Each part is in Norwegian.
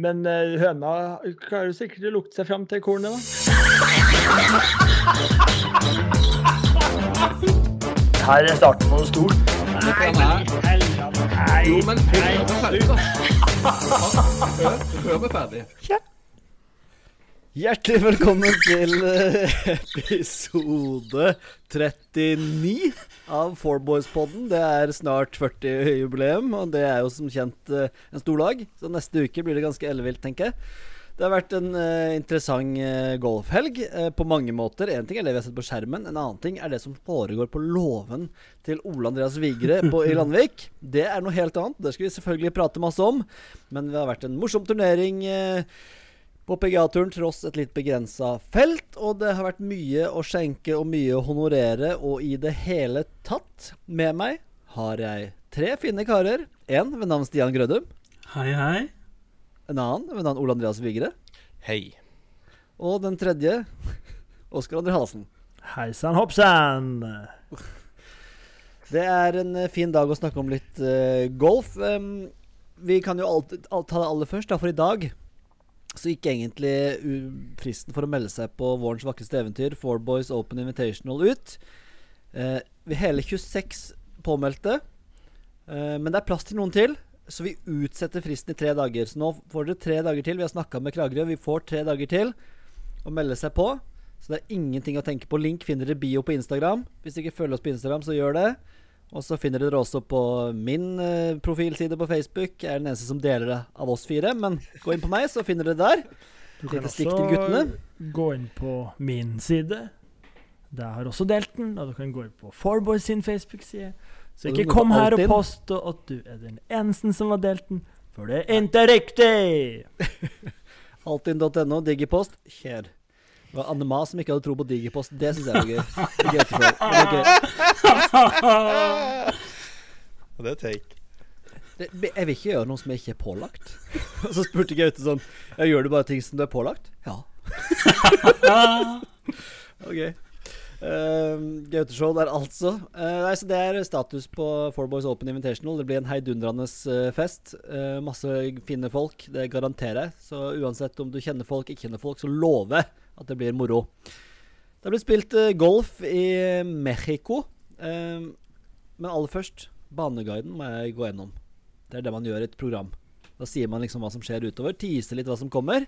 Men eh, høna klarer sikkert å lukte seg fram til kornet, da. Her er starten på noe stort. Nei, Nei, Jo, men hør meg ferdig, da. Hør meg ferdig. Hjertelig velkommen til eh, episode 39 av Fourboys-podden. Det er snart 40-jubileum, og det er jo som kjent eh, en stor dag. Så neste uke blir det ganske ellevilt, tenker jeg. Det har vært en uh, interessant uh, golfhelg uh, på mange måter. Én ting er det vi har sett på skjermen, en annen ting er det som foregår på låven til Ole Andreas Vigre på, i Landvik. Det er noe helt annet. Det skal vi selvfølgelig prate masse om. Men det har vært en morsom turnering. Eh, på PGA-turen tross et litt begrensa felt, og det har vært mye å skjenke og mye å honorere, og i det hele tatt Med meg har jeg tre fine karer. En ved navn Stian Grødum. Hei, hei. En annen ved navn Ole Andreas Vigre. Hei. Og den tredje Oskar André Halsen. Hei sann, hoppsann. Det er en eh, fin dag å snakke om litt uh, golf. Um, vi kan jo alltid, alt, ta det aller først, da, for i dag så gikk egentlig fristen for å melde seg på vårens vakreste eventyr, Four Boys Open Invitational, ut. Eh, hele 26 påmeldte, eh, men det er plass til noen til. Så vi utsetter fristen i tre dager. Så nå får dere tre dager til. Vi har snakka med Kragerø. Vi får tre dager til å melde seg på. Så det er ingenting å tenke på. Link finner dere bio på Instagram. Hvis dere ikke følger oss på Instagram, så gjør det. Og så finner dere også på min eh, profilside på Facebook. Jeg er den eneste som deler det av oss fire. Men gå inn på meg, så finner dere det der. Du kan guttene. gå inn på min side. Der har også delt den. Og du kan gå inn på Fourboys sin Facebook-side. Så ikke kom her og post påstå at du er den eneste som har delt den, for det er ikke riktig! Altinn.no, Digipost. Kjør. Det var Anne Ma som ikke hadde tro på Digipost. Det syns jeg var gøy. Det er gøy. Det er. Det er take. Det, jeg vil ikke gjøre noe som jeg ikke er pålagt. Og så spurte Gaute sånn Ja, gjør du bare ting som du er pålagt? Ja. ok. Uh, Gaute Show der, altså. Uh, nei, så Det er status på Four Boys Open Invitational. Det blir en heidundrende uh, fest. Uh, masse fine folk, det garanterer jeg. Så uansett om du kjenner folk, ikke kjenner folk, så lover at det blir moro. Det blir spilt golf i Mexico. Eh, men aller først, baneguiden må jeg gå gjennom. Det er det man gjør i et program. Da sier man liksom hva som skjer utover, teaser litt hva som kommer.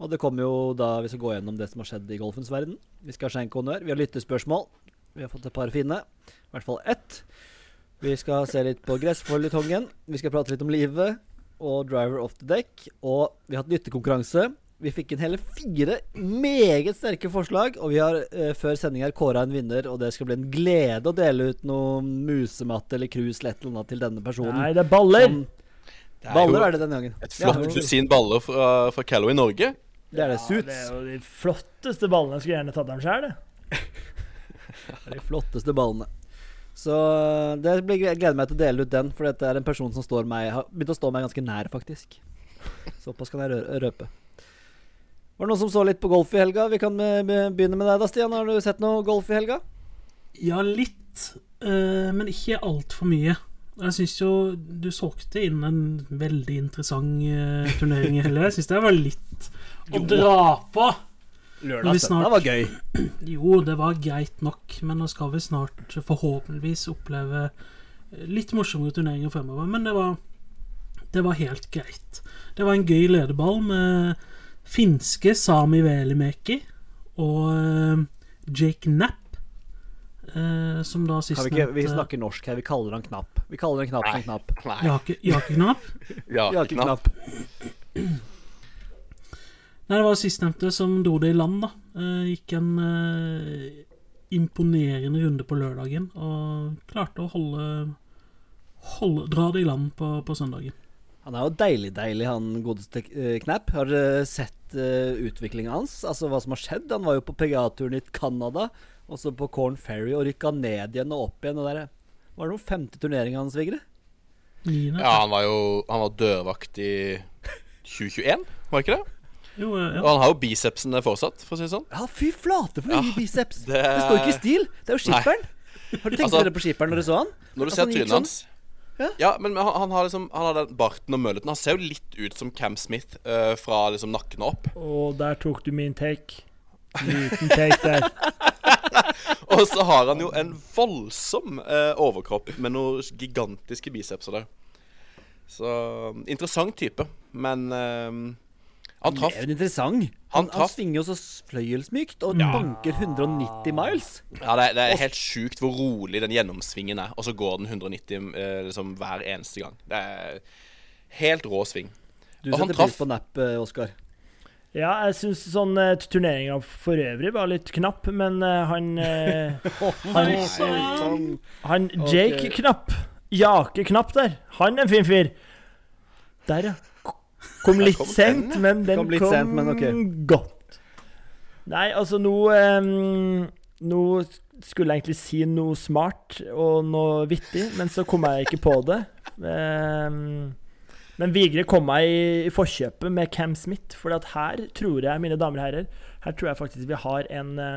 Og det kommer jo da vi skal gå gjennom det som har skjedd i golfens verden. Vi skal skjenke honnør. Vi har lyttespørsmål. Vi har fått et par fine. I hvert fall ett. Vi skal se litt på gressføljetongen. Vi skal prate litt om livet og driver off the deck. Og vi har hatt lyttekonkurranse. Vi fikk inn hele fire meget sterke forslag, og vi har eh, før sending her kåra en vinner, og det skal bli en glede å dele ut noe musematte eller krus eller et eller annet til denne personen. Nei, det er baller! Som, Det er baller er det denne gangen. et flott Ja, dusin baller fra, fra Callow i Norge. det er det. Ja, det er jo de flotteste ballene. Jeg skulle gjerne tatt dem sjøl, det. Det de flotteste ballene. Så det blir, jeg gleder meg til å dele ut den, for dette er en person som står meg, har begynt å stå meg ganske nær, faktisk. Såpass kan jeg røpe. Var det noen som så litt på golf i helga? Vi kan eh, begynne med deg da, Stian. Har du sett noe golf i helga? Ja, litt, eh, men ikke altfor mye. Jeg syns jo du solgte inn en veldig interessant eh, turnering i helga. Jeg syns det var litt å dra på. Lørdag snart- var gøy. Jo, det var greit nok, men nå skal vi snart forhåpentligvis oppleve litt morsommere turneringer fremover. Men det var, det var helt greit. Det var en gøy lederball med finske Sami Velimeki og eh, Jake Knapp, eh, som da Kan vi, vi snakker norsk her. Vi kaller han Knapp. Vi kaller han knapp som knapp. Jake, Jake Knapp. Ja, Ja, ikke knapp. knapp. Nei, det var sistnevnte som dro det i land, da. Eh, gikk en eh, imponerende runde på lørdagen og klarte å holde, holde Dra det i land på, på søndagen. Han er jo deilig, deilig, han godeste eh, Knapp. Har dere sett uh, utviklinga hans? Altså hva som har skjedd? Han var jo på PGA-turen i Canada, og så på Corn Ferry, og rykka ned igjen og opp igjen. Og der. Var det noen femte turnering hans, Vigre? Ja, han var jo Han var dørvakt i 2021, var ikke det? Jo, ja. Og han har jo bicepsene fortsatt, for å si det sånn. Ja, fy flate for Ja, mye biceps! Det... det- står ikke i stil. Det er jo skipperen. Har du tenkt Altså- dere på skipperen når du så han? Når du Altså, ser trynet hans Ja, men han, han har liksom Han har den barten og mølleten. Han ser jo litt ut som Cam Smith uh, fra liksom nakken og opp. Og der tok du min take. Liten take der. Og så har han jo en voldsom uh, overkropp med noen gigantiske bicepser der. Så interessant type, men eh, han traff. Det er jo interessant. Han, Han han, svinger jo så fløyelsmykt og banker 190 miles. Ja, det, er- det er helt sjukt hvor rolig den gjennomsvingen er, og så går den 190 eh, liksom hver eneste gang. Det er helt rå sving. Du Og han setter pris på napp, eh, Oskar. Ja, jeg syns sånn uh, turneringa for øvrig var litt knapp, men uh, han uh, Han, Sånn. han Jake Knapp, Jake Knapp der, han er en fin fyr. Der, ja. Kom litt sent, men den Kom kom, sent, men okay. godt. Nei, altså nå um, Nå skulle jeg egentlig si noe smart og noe vittig, men så kom jeg ikke på det. Um, men Vigre kom meg i, i forkjøpet med Cam Smith, for her tror jeg, mine damer og herrer, her tror jeg faktisk vi har en, eh,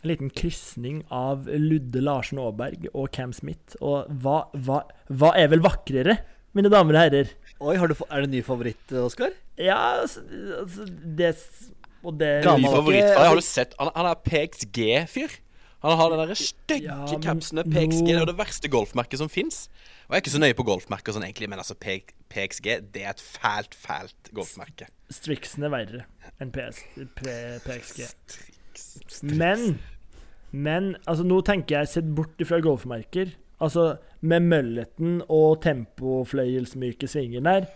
en liten krysning av Ludde Larsen Aaberg og Cam Smith. Og hva, hva, hva er vel vakrere, mine damer og herrer? Oi, har du, er det ny favoritt, Oskar? Ja, altså, altså det Og det Gammel. Favoritt Har du sett Han, han er PXG-fyr. Han har den stygge Ja, men capsene. PXG det er det verste golfmerket som fins. Og jeg er ikke så nøye på golfmerker sånn egentlig, men altså PXG det er et fælt, fælt golfmerke. Strixen er verre enn PS, P, PXG. Men Men altså, nå tenker jeg sett bort ifra golfmerker. Altså, med mølleten og tempofløyelsmyke svinger der,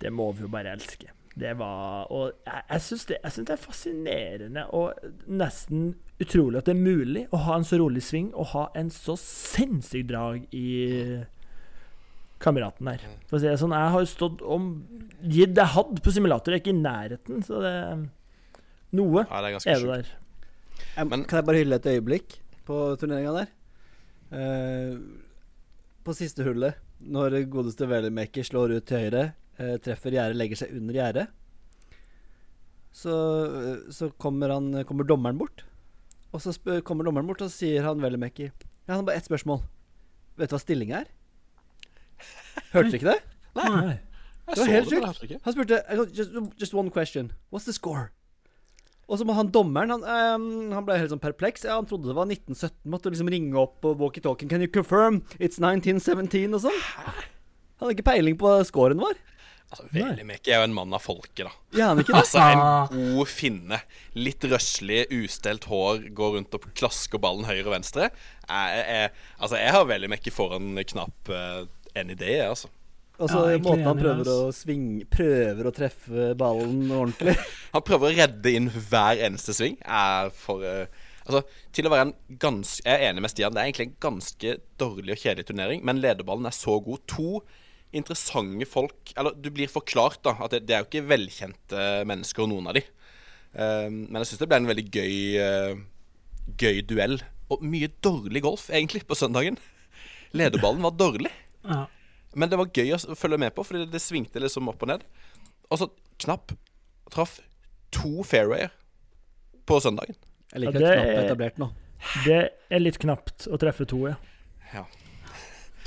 det må vi jo bare elske. Det var Og jeg, jeg syns det, synes det er fascinerende og nesten utrolig at det er mulig å ha en så rolig sving og ha en så sinnssyk drag i kameraten der. For å si det sånn, jeg har jo stått om gitt det jeg hadde på simulator, jeg er ikke i nærheten, så det Noe Ja, det er ganske er det der. Jeg, Men- kan jeg bare hylle et øyeblikk på turneringa der? Eh, på siste hullet, når godeste Wellermaker slår ut til høyre, eh, treffer gjerdet, legger seg under gjerdet, så, eh, så kommer, han, kommer dommeren bort. Og så spør, kommer dommeren bort, og så sier han Wellermaker Ja, han har bare ett spørsmål. Vet du hva stillinga er? Hørte du ikke det? Nei. Jeg Det var helt sjukt. Han spurte just, just one question. What's the score? Og så må han dommeren Han, um, han ble helt sånn perpleks. Ja, han trodde det var 1917. Måtte liksom ringe opp og walkietalkien. Can you confirm it's 1917? Og sånn. Han hadde ikke peiling på hva scoren vår. Altså, Velimek er jo en mann av folket, da. Ja, han ikke det? Altså, en god finne. Litt røslig, ustelt hår, går rundt og klasker ballen høyre og venstre. Jeg, jeg, altså, jeg har Velimek foran knapp uh, any day, jeg, altså. Ja, måten han prøver å svinge Prøver å treffe ballen ordentlig. Han prøver å redde inn hver eneste sving. Er for uh, Altså, til å være en ganske Jeg er enig med Stian. Det er egentlig en ganske dårlig og kjedelig turnering, men lederballen er så god. To interessante folk Eller du blir forklart, da, at det, det er jo ikke velkjente mennesker, noen av de. Uh, men jeg syns det ble en veldig gøy uh, Gøy duell. Og mye dårlig golf, egentlig, på søndagen. Lederballen var dårlig. Ja. Men det var gøy å følge med på, fordi det, det svingte liksom opp og ned. Og så Knapp traff to fairwayer på søndagen. Jeg liker Ja, det er er- etablert nå. Det er litt knapt å treffe to, ja.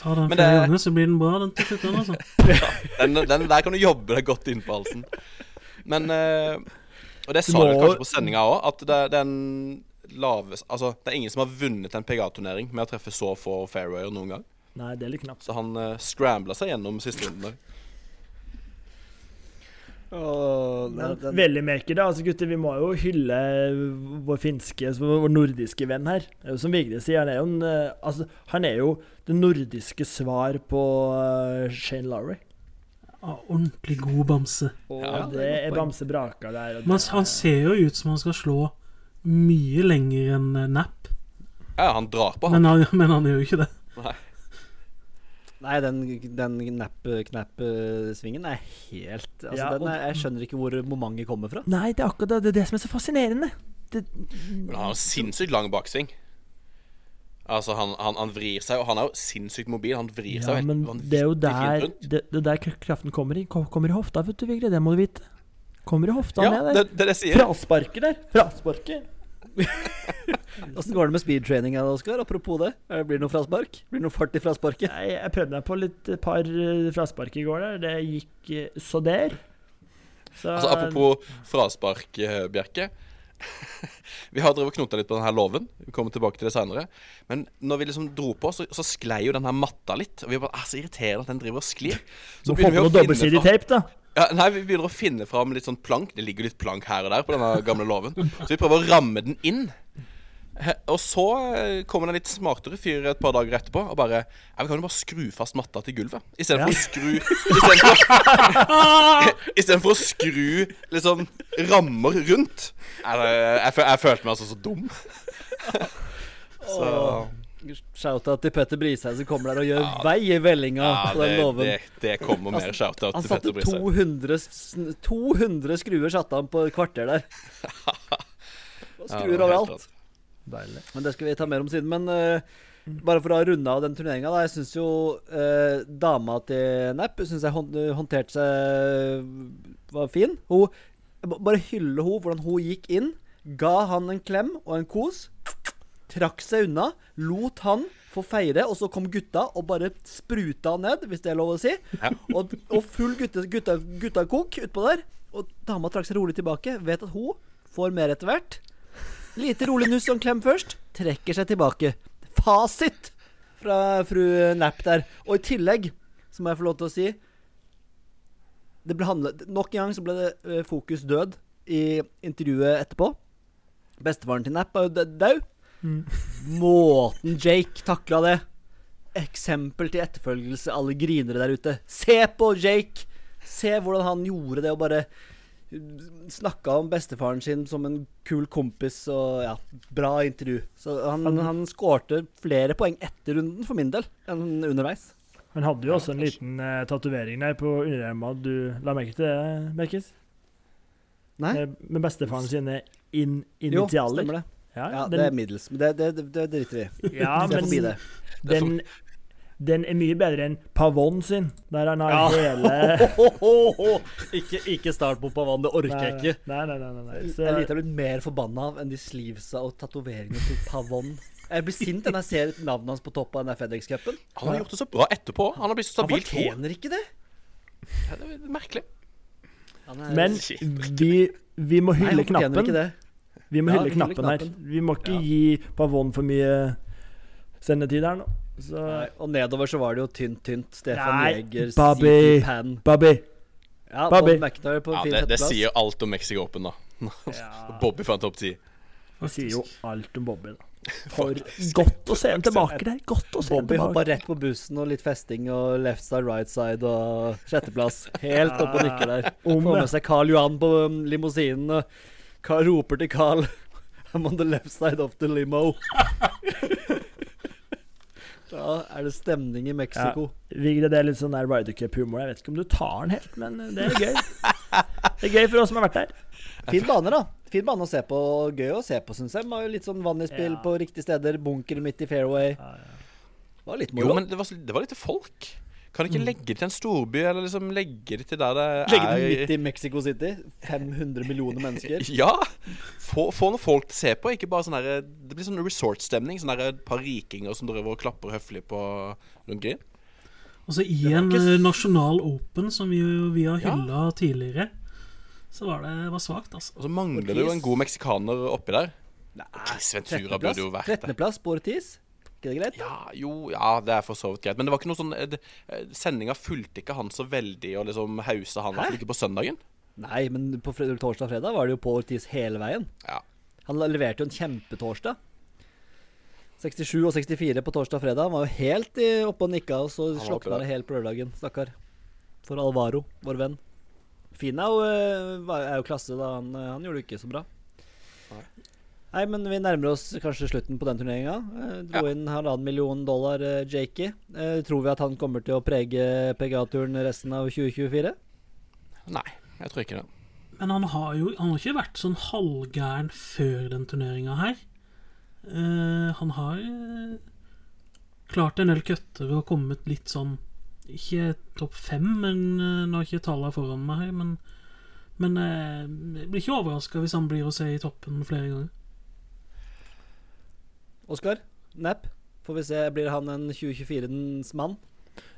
Ta den Men flere ganger, så blir den bra, den til slutt. Altså. ja, Den, den der kan du jobbe deg godt inn på halsen. Men uh, Og det sa du må- kanskje på sendinga òg, at det, den laves, Altså, det er ingen som har vunnet en PGA-turnering med å treffe så få fairwayer noen gang. Nei, det er litt knapt. Så han uh, scrambla seg gjennom siste runden der. Oh, den, den- veldig da. Altså, gutter, vi må jo hylle vår finske, vår nordiske venn her. Er Som Vigre sier, han er jo en eh, Altså, han er jo det nordiske svar på eh, Shane Lowry. Ja, ordentlig god bamse. Og Ja, det er. Bamse Braka der. Og Men det han er- ser jo ut som han skal slå mye lenger enn eh, Napp, Ja, han drar på, han. men han, men han gjør jo ikke det. Nei, den, den knapp-knapp-svingen er helt Altså, Ja, den er, Jeg skjønner ikke hvor momentet kommer fra. Nei, det er akkurat det, det er det som er så fascinerende. Det, Men han har sinnssykt lang baksving. Altså, han, han, han vrir seg, og han er jo sinnssykt mobil. Han vrir seg ja, helt men vanvittig det er jo fint der rundt. det, det er der kraften kommer i. Kommer i hofta, vet du, Vigre. Det må du vite. Kommer i hofta Ja, ned det, der. det er det jeg sier. Frasparket der. Frasparket. Åssen går det med speedtraininga, Oskar? Apropos det. Er Blir det noe fraspark? Blir det noe fart i frasparket? Nei, jeg prøvde meg på litt et par eh, fraspark i går der. Det gikk eh, så der. Så, Altså, apropos fraspark, eh, Bjerke. vi har drevet knota litt på denne loven. Vi kommer tilbake til det senere. Men når vi liksom dro på, så, så sklei jo denne matta litt. Og vi bare, ah, Så irriterende at den driver og sklir. Så må begynner vi på å noe finne dobbeltsidig fram tape, da. Ja, Nei, vi begynner å finne fram litt sånn plank. Det ligger litt plank her og der på denne gamle loven. Så vi prøver å ramme den inn. Og så eh, kommer det en litt smartere fyr et par dager etterpå og bare Ja, vi kan jo bare skru fast matta til gulvet. Istedenfor å skru Istedenfor Istedenfor å skru liksom rammer rundt. Jeg, jeg, jeg følte meg altså så dum. Så Shout-out til Petter Brisheim som kommer der og gjør vei i vellinga ja, på den det, låven. det, det kommer mer shout-out til Petter Brisheim. Han satte 200 skruer satte han på et kvarter der. Ja, Skruer helt overalt. Deilig. Men det skal vi ta mer om siden. Men uh, bare for å runde av den turneringa, da. Jeg syns jo uh, dama til Napp synes jeg håndterte seg var fin. Hun Bare hylle hun hvordan hun gikk inn, ga han en klem og en kos. Trakk seg unna, lot han få feire, og så kom gutta og bare spruta ned, hvis det er lov å si. Ja. Og, og full gutta, gutta, guttakok utpå der. Og dama trakk seg rolig tilbake. Vet at hun får mer etter hvert. Lite rolig nuss og en klem først. Trekker seg tilbake. Fasit fra fru Napp der. Og i tillegg, så må jeg få lov til å si det ble handlet, Nok en gang så ble det eh, fokus død i intervjuet etterpå. Bestefaren til Napp er jo død- død. Måten Jake takla det. Eksempel til etterfølgelse, alle grinere der ute. Se på Jake! Se hvordan han gjorde det, og bare snakka om bestefaren sin som en kul kompis og ja, bra intervju. Så han, han skårte flere poeng etter runden for min del enn underveis. Han hadde jo også en liten eh, tatovering der på underarma. Du la merke til det, Merkes? Nei? Eh, Med bestefaren sine in Jo, initialer. stemmer det. Ja, Ja, den, det er middels. Men det, det, det, det driter vi i. ja Se men forbi det. den, den er mye bedre enn Pavon sin, der han har Ja. hele ikke, ikke start på Pavon, det orker jeg ikke. Nei, nei, nei. nei, nei. Så, Jeg er lite blitt mer forbanna av enn de sleevesa og tatoveringene til Pavon. Jeg blir sint når jeg ser navnet hans på toppen av den FedEx-cupen. Han har gjort det så bra etterpå. Han har blitt så Han stabilt god. fortjener ikke det. Ja, det er merkelig. Han er- men vi, vi må Nei, hylle han fortjener knappen. Vi må Ja, hylle knappen, knappen her. Vi må ikke gi Pavon for mye sendetid her nå. Så Nei, og nedover så var det jo tynt, tynt. Stefan Nei, Jæger, Bobby. Pan. Bobby Ja, Bobby. Bob McIntyre på Ja, fin det, det sier jo alt om Mexico Open, da. Bobby fant topp ti. Det sier jo alt om Bobby, da. For godt å se ham tilbake der. Godt å se Bobby hoppa rett på bussen og litt festing og left side, right side og sjetteplass. Helt oppe og nikker der. Får med seg Carl Johan på um, limousinen, og Carl roper til Carl I'm on the left side of the limo. da er det stemning i Mexico. Vigre, det er litt sånn der Ryder Cup-humor. Jeg vet ikke om du tar den helt, men det er gøy. Det er gøy for oss som har vært der. Fin bane, da. Fin bane å se på. Gøy å se på, syns jeg. Litt sånn vann i spill Ja. på riktige steder. Bunker midt i fairway. Det Var litt Jo, men det var, det var litt folk. Kan du ikke legge det til en storby, eller liksom legge det til der det er Legge er midt i Mexico City. 500 millioner mennesker. Ja! Få, få noen folk til å se på. Ikke bare sånn der, Det blir sånn resort-stemning. Sånn et par rikinger som driver og klapper høflig på rundt green. Altså I en ikke eh, nasjonal open som vi, vi har Ja. tidligere, så var det var svakt, altså. Og så mangler det jo en god meksikaner oppi der. Nei, Chris Ventura burde jo vært det. 13.-plass på Ortiz. Ikke det greit? Ja, jo, ja, det er for så vidt greit. Men det var ikke noe sånn eh, eh, Sendinga fulgte ikke han så veldig og liksom hausa han, i ikke på søndagen. Nei, men på torsdag og fredag var det jo på Ortiz hele veien. Ja. Han leverte jo en kjempetorsdag. 67 og 64 på torsdag og fredag. Han var jo helt oppe og nikka, og så slokna det helt på lørdagen. Stakkar. For Alvaro, vår venn. Finau er jo, eh, er jo klasse, da. Han, han gjorde det ikke så bra. Nei. Nei, men vi nærmer oss kanskje slutten på den turneringa. Eh, dro Ja. inn halvannen million dollar, eh, Jakey. Eh, tror vi at han kommer til å prege PGA-turen resten av 2024? Nei, jeg tror ikke det. Men han har jo han har ikke vært sånn halvgæren før den turneringa her. Eh, han har eh, klart en del cutter og kommet litt sånn Ikke topp fem, men uh, nå har ikke tallene foran meg her, men men jeg blir ikke overraska hvis han blir å se i toppen flere ganger. Oskar? Nepp? Får vi se, blir han en 2024-ens mann?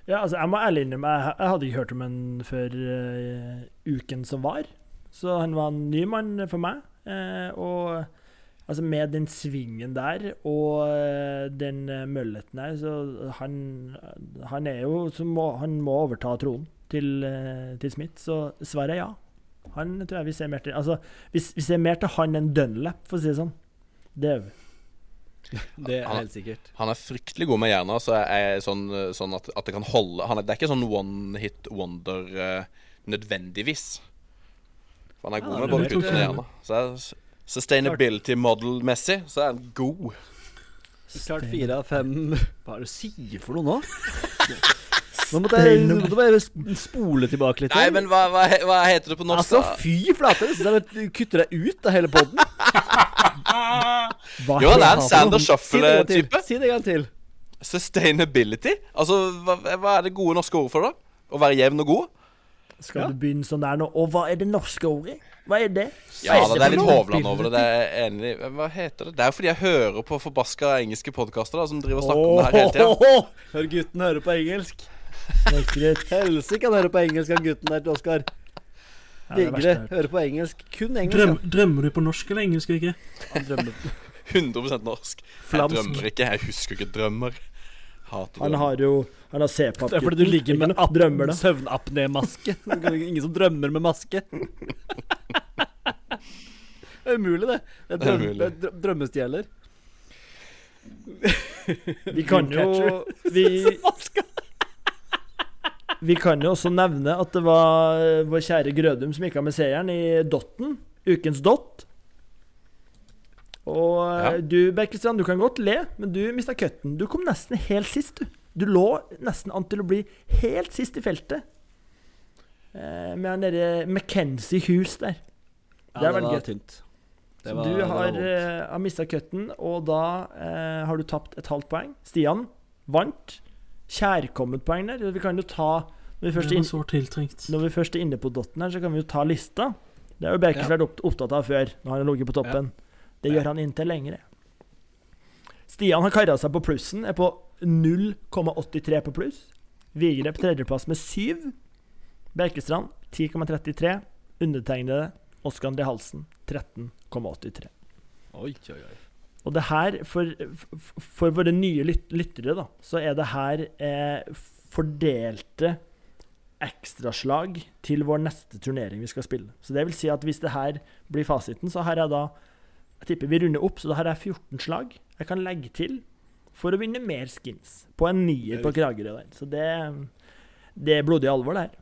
Ja, altså, jeg må ærlig innrømme, jeg, hadde ikke hørt om han før uh, uken som var. Så han var en ny mann for meg. Uh, og altså, med den svingen der og eh, den mølleten der, så han, han er jo må, Han må overta tronen til, til Smith, så svaret er ja. Han tror jeg vi ser mer til Altså, vi, vi ser mer til han enn Dunlap, for å si det sånn. Det er vi. Det er helt sikkert. Han er fryktelig god med hjerna Så er sånn, sånn at, at det kan holde han er, Det er ikke sånn one hit wonder uh, nødvendigvis. For han er god ja, med både helt og ok. Så er, sustainability model-messig så er han god. Klart fire av fem Hva er det du sier for noe nå? Nå måtte jeg, måtte bare spole tilbake litt. Nei, men hva, hva, hva heter det på norsk? Altså, fy flate! Jeg syns jeg kutter deg ut av hele poden. Hva Jo, han er en? Sander det. Shuffle-type. Si det en gang til. Sustainability? Altså, hva, hva er det gode norske ordet for det? Å være jevn og god? Skal Ja. du begynne sånn der nå? Og hva er det norske ordet? Hva er det? Ja, da, det er litt? Hovland over det. Det er enig. Hva heter det? Det er jo fordi jeg hører på forbaska engelske podkaster som driver og snakker om det her hele tida. Åh, Hør gutten høre på engelsk. Helsike, han hører på engelsk, han gutten der til Oskar. Digre. Hører på engelsk. Kun engelsk. Drøm, ja. drømmer du på norsk eller engelsk, drømmer 100 norsk. Jeg drømmer ikke. Jeg husker ikke drømmer. Hater Han har jo Han har C-pap. Det er fordi du ligger med en søvnapné-maske. Ingen som drømmer med maske. Det er umulig, det. Det er, drøm, det er drø- drømmestjeler. Vi kan jo vi, vi kan jo også nevne at det var eh, vår kjære Grødum som gikk av med seieren i Dotten. Ukens Dott. Og eh, Ja. du, Berkelstrand, du kan godt le, men du mista cutten. Du kom nesten helt sist, du. Du lå nesten an til å bli helt sist i feltet. Eh, med han derre McKenzie Hus der. Ja, Det det var gøy. tynt. Det var- du har, eh, har mista cutten, og da eh, har du tapt et halvt poeng. Stian vant. Kjærkomment poeng der. Vi kan jo ta Når vi først er, inn, når vi først er inne på dotten her, så kan vi jo ta lista. Det har jo Berkers Ja. opptatt av før, når han har ligget på toppen. Det gjør han inntil lengre. Stian har kara seg på plussen, er på 0,83 på pluss. Vigre på tredjeplass med 7. Berkestrand 10,33. Undertegnede Oskar André Halsen 13,83. Oi, oi, oi. Og det her, for, for, våre nye lyt lyttere, da, så er det her eh, fordelte ekstraslag til vår neste turnering vi skal spille. Så det vil si at hvis det her blir fasiten, så har jeg da Jeg tipper vi runder opp, så da har jeg 14 slag jeg kan legge til for å vinne mer skins. På en nier på Kragerø der. Så det, det er blodig alvor, det her.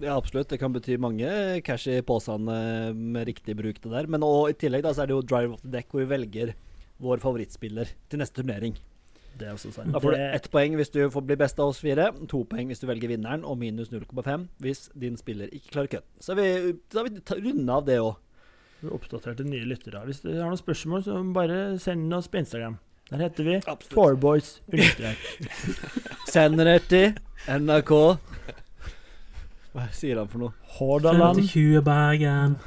Ja, absolutt. Det kan bety mange cash i posene med riktig bruk, det der. Men og, i tillegg da, så er det jo Drive off the Deck, hvor vi velger vår favorittspiller til neste turnering. Det er også sant. Da får du ett poeng hvis du får bli best av oss fire, to poeng hvis du velger vinneren, og minus 0,5 hvis din spiller ikke klarer cutten. Så vi, da har vi rundet av det òg. Vi oppdaterte nye lyttere. Hvis du har noen spørsmål, så bare send oss på Instagram. Der heter vi. Fourboys. send Sender det til NRK Hva sier han for noe? Hordaland. 50 Bergen.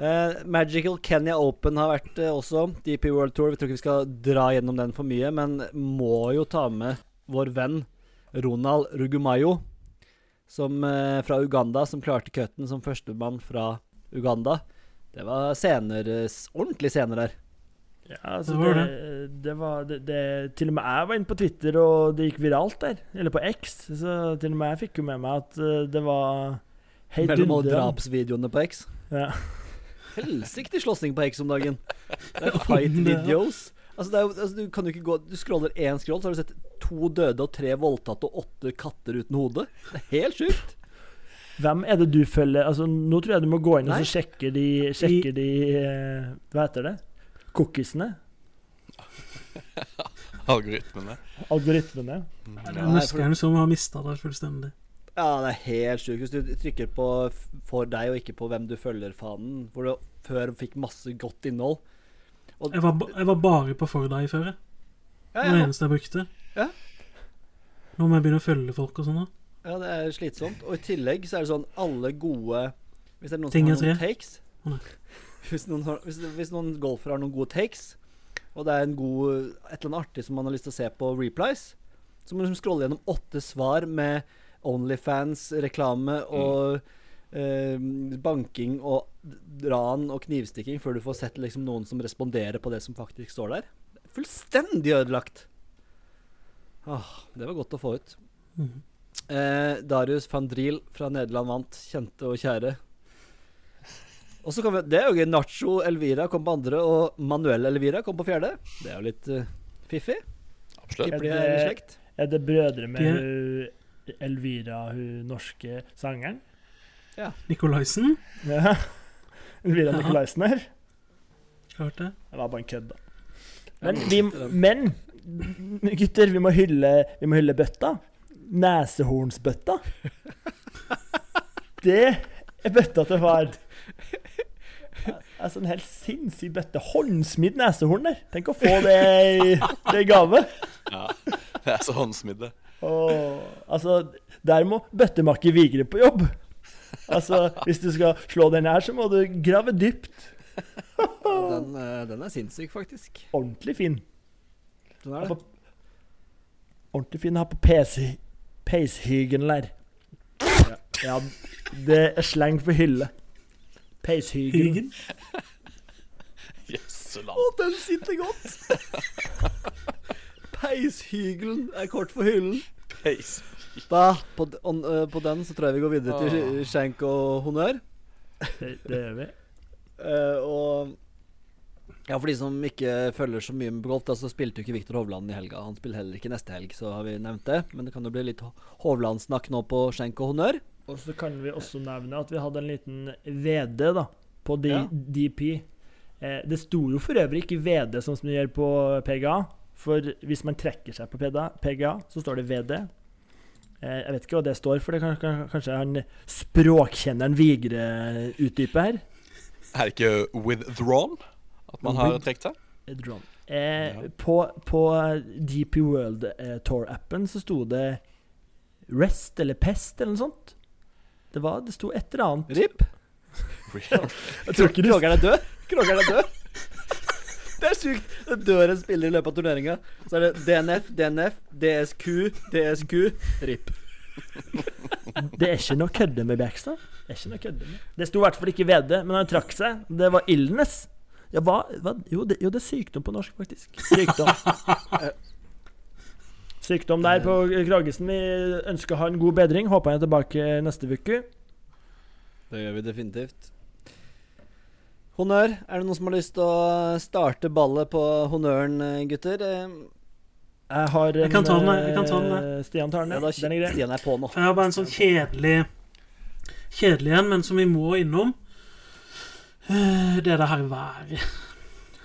Eh, Magical Kenya Open har vært uh, også. DP World Tour. Vi tror ikke vi skal dra gjennom den for mye, men må jo ta med vår venn Ronald Rugumayo som, uh, fra Uganda, som klarte cutten som førstemann fra Uganda. Det var scener, ordentlig scener der. Ja, altså Det det, det var det, det, Til og med jeg var inne på Twitter, og det gikk viralt der. Eller på X. Så til og med jeg fikk jo med meg at det var Mellom alle drapsvideoene på X. Ja. Helsike slåssing på X om dagen. Det er fight videos. Altså, det er, altså, du kan jo ikke gå Du scroller én scroll, så har du sett to døde og tre voldtatte og åtte katter uten hode. Det er helt sjukt. Hvem er det du følger? Altså, nå tror jeg du må gå inn og Nei. så sjekke de, sjekke de eh, Hva heter det? Cookiesene? Algoritmene. Algoritmene? Det er muskelen som har mista det fullstendig. Ja, det er helt sjukt. Hvis du trykker på 'for deg' og ikke på 'hvem du følger'-fanen, hvor du før fikk masse godt innhold Og, Jeg var, jeg var bare på for deg før. jeg. ja, Det var det eneste jeg brukte. Ja. Nå må jeg begynne å følge folk og sånn. da. ja, det er slitsomt. Og i tillegg så er det sånn alle gode Hvis det er noen Ting som har noen tre. takes hvis, noen har, hvis, hvis noen golfere har noen gode takes, og det er en god et eller annet artig som man har lyst til å se på replies, så må du liksom scrolle gjennom åtte svar med Onlyfans-reklame og eh, banking og ran og knivstikking før du får sett liksom noen som responderer på det som faktisk står der. Fullstendig ødelagt. Åh, det var godt å få ut. Mm. Eh, Darius van Driel fra Nederland vant, kjente og kjære. Og så kom vi, Det er jo gøy. Nacho Elvira kom på andre, og Manuel Elvira kom på fjerde. Det er jo litt uh, fiffig. Absolutt. Er det- Er det brødre med Elvira, hun norske sangeren? Ja. Nicolaisen. Ja. Elvira Ja. Nikolaisen her? Klart det. Det var bare en kødd, da. Men, vi, men gutter, vi må hylle, vi må hylle bøtta. Nesehornsbøtta. Det er bøtta til far. Altså En helt sinnssyk bøtte. Håndsmidd nesehorn der. Tenk å få det i, det i gave. Ja. Det er så håndsmidde. Åh, altså, der må bøttemakker Vigre på jobb. Altså, Hvis du skal slå den her, så må du grave dypt. Den, eh, den er sinnssyk, faktisk. Ordentlig fin. Den er det. på, ordentlig fin å ha på peishygen der. Ja, ja, det er slang for hylle. Peishyggen. Hygen. Jøsseland. Å, den sitter godt! Peishygelen er kort for hyllen. Peis. Da, på, on, uh, på den så tror jeg vi går videre til Åh. skjenk og honnør. Det, det gjør vi. Uh, og ja, for de som ikke følger så mye med golf, da, så spilte jo ikke Viktor Hovland i helga. Han spiller heller ikke neste helg, så har vi nevnt det. Men det kan jo bli litt Hovland-snakk nå på skjenk og honnør. Og så kan vi også nevne at vi hadde en liten VD da, på D Ja. DP. Eh, det sto jo for øvrig ikke VD sånn som det gjør på PGA. For hvis man trekker seg på PGA, så står det VD. Eh, jeg vet ikke hva det står for. Det kan, kan, kanskje han språkkjenneren Vigre utdyper her. Er det ikke withdrawn? At man har trukket seg? Drone. Eh, Ja. på, på DP World eh, Tour-appen så sto det Rest eller Pest eller noe sånt. Det, var, det sto et eller annet. RIP. Krogeren er død. Krogeren er død. Det er sjukt. Det dør en spiller i løpet av turneringa. Så er det DNF, DNF, DSQ, DSQ, RIP. Det er ikke noe kødde med Bjerkstad. Det er ikke noe kødde med. Det sto i hvert fall ikke VD, men han trakk seg. Det var illness. Ja, hva, hva? Jo, det, jo, det er sykdom på norsk, faktisk. Sykdom. Sykdom der på Kragesen. Vi ønsker han god bedring. Håper han er tilbake neste uke. Det gjør vi definitivt. Honnør. Er det noen som har lyst til å starte ballet på honnøren, gutter? Eh, Jeg har en Jeg kan ta den, jeg. Kan ta den, Stian tar den, Ja, Den er grei. Stian er på nå. Jeg har bare en sånn kjedelig Kjedelig en, men som vi må innom. Eh, Det er det her været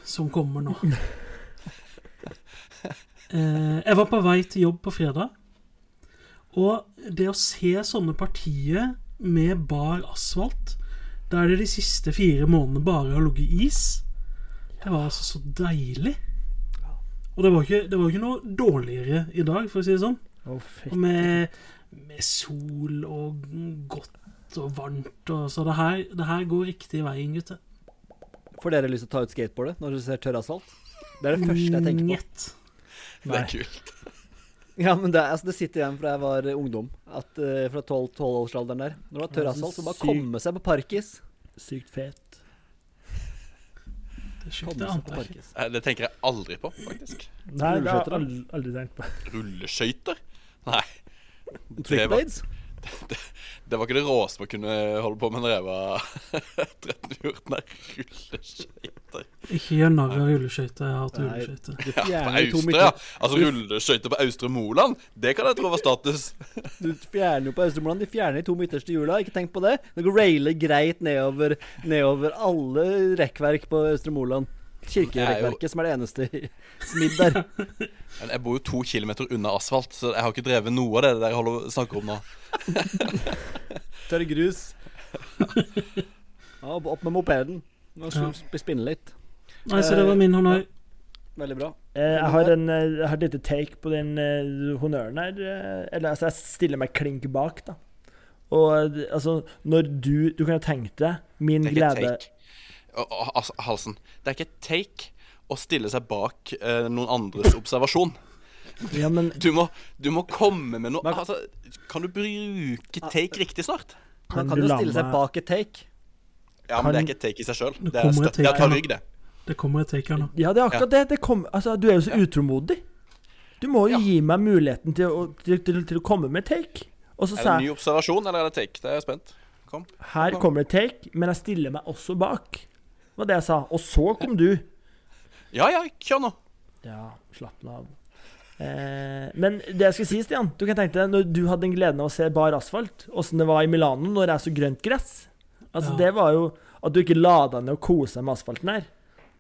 som kommer nå. Eh, Jeg var på vei til jobb på fredag, og det å se sånne partier med bar asfalt, der det de siste fire månedene bare har ligget is, det var altså så deilig. Og det var ikke, det var ikke noe dårligere i dag, for å si det sånn. Oh. Med, med sol og godt og varmt og Så det her, det her går riktig veien, gutter. Får dere lyst til å ta ut skateboardet når dere ser tørr asfalt? Det er det første jeg tenker på. Njet. Det er kult. Ja, men det, altså, det sitter igjen fra jeg var eh, ungdom. At uh, Fra 12-12-årsalderen der. Når det var tørr asfalt, så bare sykt. komme seg på parkis. Sykt fet. Det sjukt, Komme det seg på parkis. Det tenker jeg aldri på, faktisk. Nei, det har jeg aldri, tenkt på. Rulleskøyter? Nei. Trickblades? det var ikke det råeste man kunne holde på med når jeg var 13-14. Nei, rulleskøyter. Ikke gjør narr av rulleskøyter. Jeg har hatt rulleskøyter. Ja, på Austre, ja. Altså rulleskøyter på Austre Moland, det kan jeg tro var status. Du fjerner jo på Østremoland. De fjerner de to midterste hjula. Ikke tenk på det. Det går railer greit nedover, nedover alle rekkverk på Austre Moland. Kirkerekkverket, som er det eneste smidd der. Men jeg bor jo to kilometer unna asfalt, så jeg har ikke drevet noe av det jeg holder snakker om nå. Tørr grus. Ja, opp med mopeden. Nå skal vi spinne litt. Nei, så det var min honnør. Veldig bra. Eh, jeg har en eh, jeg har et lite take på den eh, honnøren her. eh, eller altså, jeg stiller meg klink bak, da. Og eh, altså, når du Du kan jo tenke deg min Det er ikke glede take. Altså, halsen. Det er ikke et take å stille seg bak eh, noen andres observasjon. Ja, men Du må, du må komme med noe Men- altså, Kan du bruke take riktig snart? kan Man kan du jo stille seg meg bak et take. Ja, men det er ikke et take i seg sjøl. Det, Det er kommer støtte. et Det er rygg, det. Det kommer et take her nå. Ja, det er akkurat det. det kom, altså, du er jo så utålmodig. Du må jo Ja. gi meg muligheten til å, til, til, til å komme med take. Og så Er det en ny observasjon, eller er det take? Det er jeg spent. Kom. her kommer det take, men jeg stiller meg også bak. Det var det jeg sa. Og så kom du. Ja ja, kjør nå. Ja, slapp nå av. Eh, men det jeg skulle si, Stian Du kan tenke deg når du hadde den gleden av å se bar asfalt, åssen det var i Milano når det er så grønt gress. Altså Ja. Det var jo at du ikke la deg ned og kose deg med asfalten her.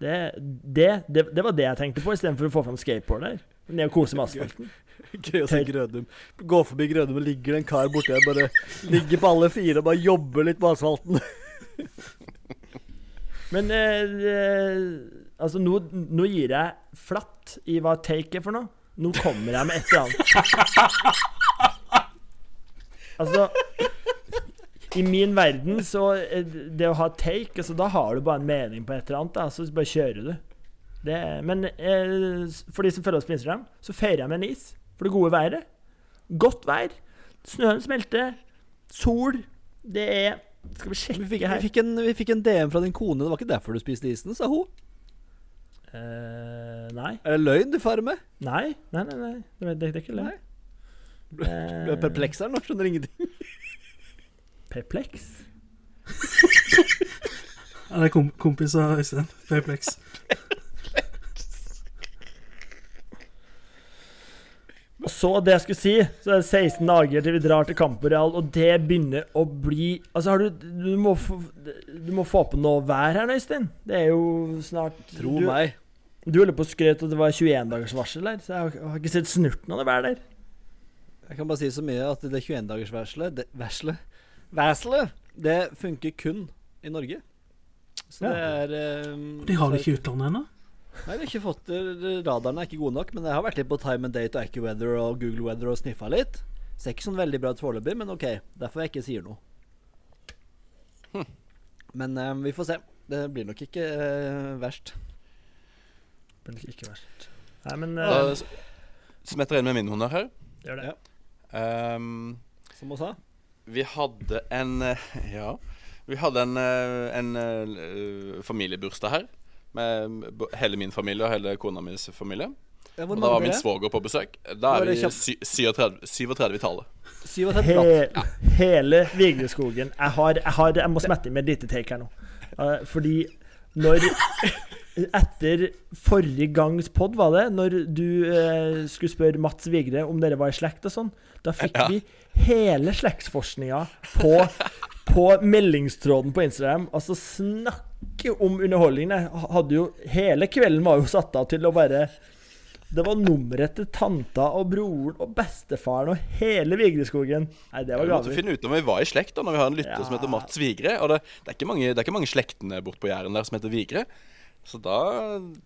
Det, det, det, det var det jeg tenkte på, istedenfor å få fram skateboard der. Ned og kose med asfalten. Gøy å se Grødum. Gå forbi Grødum, og ligger det en kar borti der, bare ligger på alle fire og bare jobber litt på asfalten. Men eh, eh, altså, nå, nå gir jeg flatt i hva take er for noe. Nå kommer jeg med et eller annet. Altså I min verden så er Det å ha take altså, Da har du bare en mening på et eller annet, da, så bare kjører du. Det, men eh, for de som følger oss på Instagram, så feirer jeg med en is. For det gode været. Godt vær. Snøen smelter. Sol. Det er Skal vi Vi fikk, fikk, vi, fikk en, vi fikk en DM fra din kone. Det var ikke derfor du spiste isen, sa hun. Uh, nei. Er det løgn du farer med? Nei, nei, nei. nei. Det, det, det er ikke løgn. Du er perpleks her nå, skjønner ingenting. Perpleks? Ja, det er kom kompiser, Øystein. Payplex. Og så, det jeg skulle si, så er det 16 dager til vi drar til Camporeal, og det begynner å bli Altså, har du Du må få, du må få på noe vær her, Øystein. Det er jo snart Tro du, meg. Du holder på å skryte at det var 21 dagers varsel der, så jeg har, jeg har ikke sett snurten av det vær der. Jeg kan bare si så mye at det 21-dagersvarselet det, Varselet? Varselet! Det funker kun i Norge. Så Ja. det er um, De har det ikke i utlandet ennå. Nei, vi har ikke fått. Radarene er ikke gode nok. Men jeg har vært litt på Time and Date og AccuWeather og Google Weather og sniffa litt. Ser ikke sånn veldig bra ut foreløpig, men OK. Derfor jeg ikke sier noe. Men eh, vi får se. Det blir nok ikke eh, verst. Men ikke verst. Nei, men Da eh, smetter jeg inn med min honnør her. gjør det. Ja. Um, Som hun sa. vi hadde en eh, Ja. Vi hadde en, en, en eh, familiebursdag her. Med hele min familie og hele kona mis familie. Ja, Og da var min er svoger på besøk. Da er vi 37, 37 i tallet. 37 He. Hele Vigreskogen. Jeg, har, jeg, har, jeg må smette inn med et lite take her nå. Eh, fordi når Etter forrige gangs pod, var det, når du eh, skulle spørre Mats Vigre om dere var i slekt og sånn, da fikk Ja. vi hele slektsforskninga på, på meldingstråden på Instagram. Altså, snakke om underholdningen. Jeg hadde jo Hele kvelden var jo satt av til å bare det var nummeret til tanta og broren og bestefaren og hele Vigreskogen. Nei, det var Vi måtte finne ut om vi var i slekt, da, når vi har en lytter Ja. som heter Mats Vigre. Og det, det, er ikke mange, det er ikke mange slektene bort på Jæren der som heter Vigre. Så da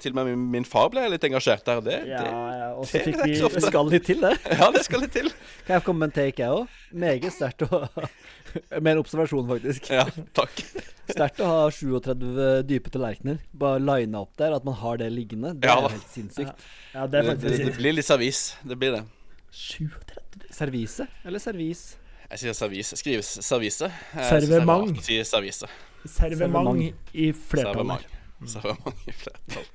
Til og med min, min far ble litt engasjert der. Det, Ja, ja, og så fikk vi Det skal litt til, det. ja, det skal litt til. Kan jeg komme med en take, jeg òg? Meget sterkt å Med en observasjon, faktisk. Ja, takk. Sterkt å ha 37 dype tallerkener. Bare line opp der, at man har det liggende. Det Ja er helt sinnssykt. Ja, det Det, er det, faktisk det blir litt servis. Det blir det. 37 Servise eller servis? Jeg sier servis. Skrives servise. Servement. det er servise. Servement i flertallet. Servement. Servement i flertall.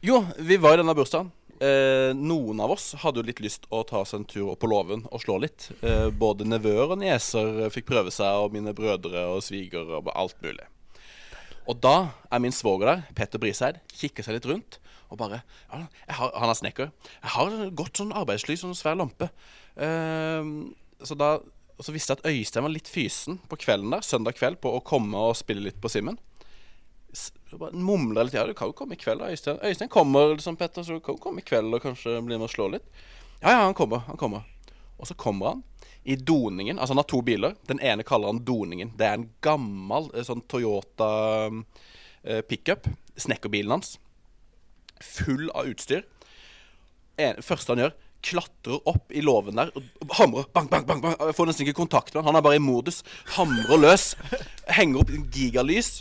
Jo, vi var i denne bursdagen. Eh, noen av oss hadde jo litt lyst å ta oss en tur opp på låven og slå litt. Eh, både nevøer og nieser fikk prøve seg, og mine brødre og svigere og alt mulig. Og da er min svoger der, Petter Briseid, kikker seg litt rundt og bare ja, har, Han er snekker. 'Jeg har godt sånn arbeidsly, sånn svær lampe.' Eh, så da så visste jeg at Øystein var litt fysen på kvelden der, søndag kveld, på å komme og spille litt på Simen. Mumla litt. Ja, du kan jo komme i kveld, Øystein. Øystein kommer, liksom, Petter, så du kan jo komme i kveld og kanskje bli med og slå litt. Ja, ja, han kommer. Han kommer. Og så kommer han i doningen. Altså, han har to biler. Den ene kaller han Doningen. Det er en gammel eh, sånn Toyota eh, pickup. Snekkerbilen hans. Full av utstyr. En, første han gjør, klatrer opp i låven der og hamrer. Bang, bang, bang. bang. Jeg får nesten ikke kontakt med han. Han er bare i modus. Hamrer løs. Henger opp gigalys.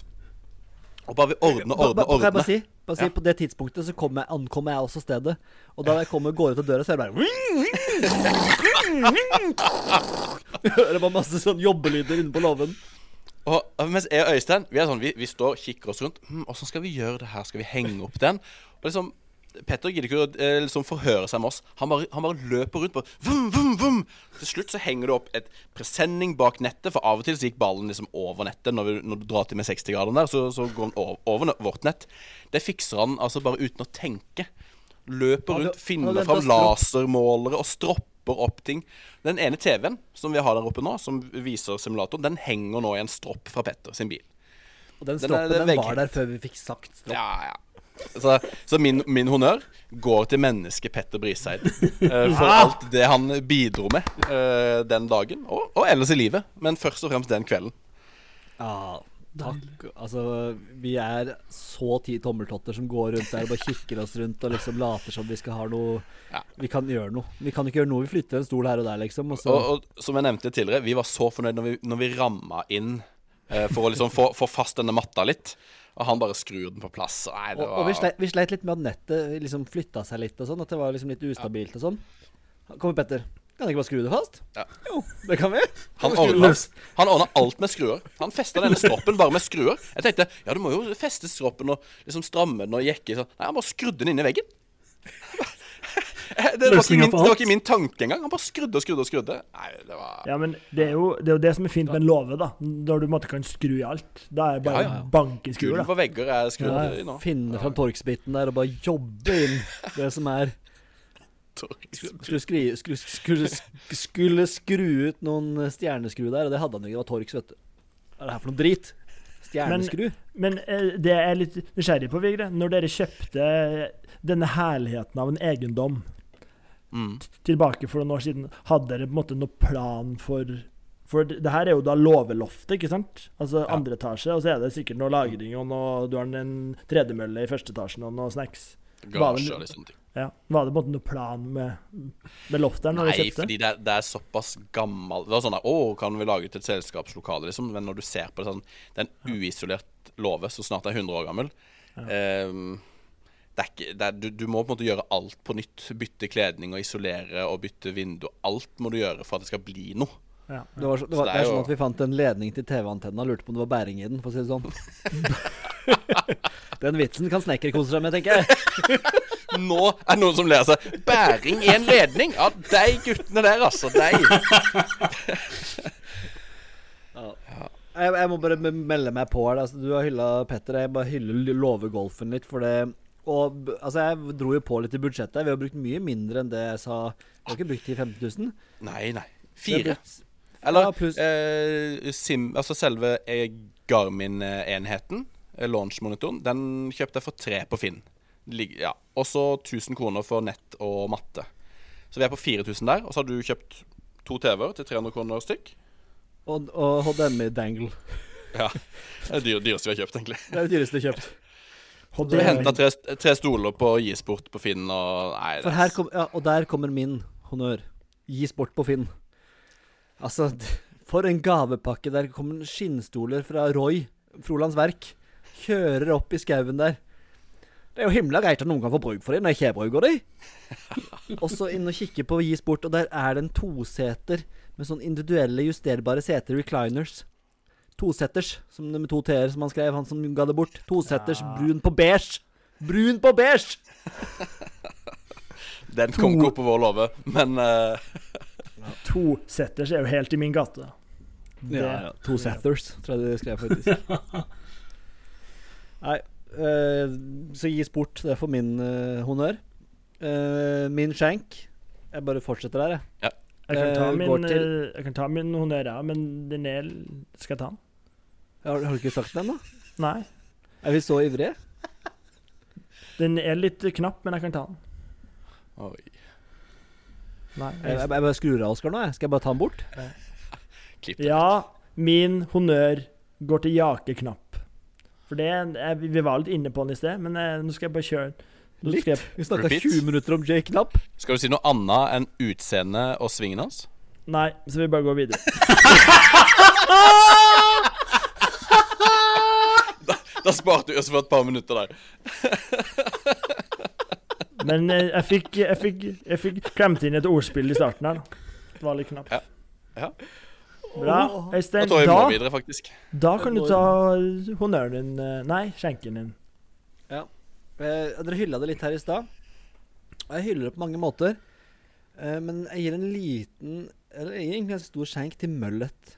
Og bare ordne, ordne, ordne, Kan jeg bare si, Bare si, På det tidspunktet så jeg, ankommer jeg også stedet. Og da jeg kommer går ut av døra, så er det bare Hører bare masse sånn jobbelyder inne på låven. Og mens jeg og Øystein Vi er sånn, vi, vi står og kikker oss rundt. Hm, skal vi gjøre det her? Skal vi henge opp den? Og liksom Petter gidder ikke å eh, liksom forhøre seg med oss. Han bare, han bare løper rundt på vum, vum, vum. Til slutt så henger det opp et presenning bak nettet, for av og til så gikk ballen liksom over nettet. Når, vi, når du drar til med 60-graderen der, så, så går den over, over vårt nett. Det fikser han altså bare uten å tenke. Løper rundt, finner fram er lasermålere og stropper opp ting. Den ene TV-en som vi har der oppe nå, som viser simulatoren, den henger nå i en stropp fra Petter sin bil. Og den stroppen den, er den den var der før vi fikk sagt stropp. Ja, ja. Så, så min, min honnør går til mennesket Petter Briseid Uh, for alt det han bidro med uh, den dagen, og, og ellers i livet. Men først og fremst den kvelden. Ja, takk. Altså, vi er så ti tommeltotter som går rundt der og bare kikker oss rundt og liksom later som vi skal ha noe Ja. Vi kan gjøre noe. Vi kan ikke gjøre noe. Vi flytter en stol her og der, liksom. Og så Og, og som jeg nevnte tidligere, vi var så fornøyd når vi, når vi ramma inn eh, for å liksom få, få fast denne matta litt. Og han bare skrur den på plass. Nei, det Og, var og vi, sleit, vi sleit litt med at nettet liksom flytta seg litt og sånn. At det var liksom litt ustabilt og sånn. Kommer Petter. Kan jeg ikke bare skru det fast? Ja. Jo, det kan vi. Han ordna, alt med skruer. Han festa denne stroppen bare med skruer. Jeg tenkte ja, du må jo feste stroppen og liksom stramme den og jekke. Nei, han bare skrudde den inn i veggen. Det var, min, det var ikke min tanke engang. Han bare skrudde og skrudde og skrudde. Nei, det var Ja, men det er, jo, det er jo det som er fint med en låve, da. Når du på en måte kan skru i alt. Da er det bare Ja, ja, ja. banke skruer, Gulv og vegger er skrudd Ja, i nå. finne fram torksbiten der og bare jobbe inn det som er Skulle, skri, skulle, skulle, skulle skru ut noen stjerneskru der, og det hadde han ikke. Det var Torx, vet du. Hva er det her for noe drit? Stjerneskru? Men men, det jeg er litt nysgjerrig på, Vigre. Når dere kjøpte denne herligheten av en eiendom Mm. tilbake for noen år siden, hadde dere på en måte noen plan for For det her er jo da låveloftet, ikke sant? Altså Ja. andre etasje, og så er det sikkert noe lagring, og noe, du har en tredemølle i første etasjen, og noe snacks. Garasje og litt sånne ting. Ja. Var det på en måte noe plan med, med loftet Nei, dere fordi det er, det er såpass gammel Det var sånn der, Å, kan vi lage ut et selskapslokale, liksom? Men når du ser på det sånn Det er en uisolert låve som snart er 100 år gammel. Ehm, det er ikke, det er, du, du må på en måte gjøre alt på nytt. Bytte kledning og isolere og bytte vindu. Alt må du gjøre for at det skal bli noe. Ja. Det, var, det, var, det det er er sånn jo- at vi fant en ledning til TV-antenna og lurte på om det var bæring i den, for å si det sånn. den vitsen kan snekker kose seg med, tenker jeg. Nå er det noen som ler seg. Bæring i en ledning! Ja, de guttene der, altså. De. Jeg, jeg må bare melde meg på her. Altså, du har hylla Petter. Jeg bare hyller låvegolfen litt for det. Og altså, jeg dro jo på litt i budsjettet. Vi har brukt mye mindre enn det jeg sa. Vi har ikke brukt 10 000-15 000. Nei, nei. Fire. brukt- Eller Ja, eh, Sim, altså selve eh, Garmin-enheten, launchmonitoren, den kjøpte jeg for tre på Finn. Ja. Og så 1000 kroner for nett og matte. Så vi er på 4000 der. Og så har du kjøpt to TV-er til 300 kroner stykk. Og, og HDMI-dangle. Ja. Det er det dyr- dyreste vi har kjøpt, egentlig. Det er det dyreste vi har kjøpt. Og vi henta tre, tre stoler på Gisport på Finn og Nei, her kom, ja, og der kommer min honnør. Gisport på Finn. Altså, for en gavepakke. Der kommer skinnstoler fra Roy, Frolands Verk. Kjører opp i skauen der. Det er jo himla greit at noen kan få bruk for dem når jeg ikke bruker dem. Og så inn og kikke på Gis bort, og der er det en toseter med sånn individuelle justerbare seter, recliners. Toseters, som det med to t-er, som han skrev, han som ga det bort. Toseters, Ja. brun på beige. Brun på beige! Den kom ikke opp på vår låve, men uh... To setters er jo helt i min gate. Det, Ja, ja. To Sathers, tror jeg de skrev faktisk. Nei, eh, så gis bort. Det er for min uh, honnør. Uh, min skjenk Jeg bare fortsetter der, jeg. Jeg kan ta min, går til- jeg kan ta min honnør, ja, men den er Skal jeg ta den? Har, har du ikke sagt den, da? Nei. Er vi så ivrige? Den er litt knapp, men jeg kan ta den. Oi. Nei. Jeg, jeg, jeg bare skrur av Oskar nå. Jeg. Skal jeg bare ta den bort? Klipp det. Ja, min honnør går til jakeknapp. For det jeg, Vi var litt inne på den i sted, men jeg, nå skal jeg bare kjøre Litt. jeg, Vi snakka 20 minutter om Jake Knapp. Skal du si noe annet enn utseendet og svingen hans? Nei, så vi bare går videre. Da Da sparte vi oss for et par minutter der. Men eh, jeg fikk, jeg fikk, jeg fikk klemt inn et ordspill i starten her. Det var litt knapt. Ja. Ja. Bra. Da Øystein, må da, videre, da kan du ta honnøren din eh, Nei, skjenken din. Eh, dere hylla det litt her i stad. Og jeg hyller det på mange måter. Eh, men jeg gir en liten Eller egentlig en stor skjenk til Møllet.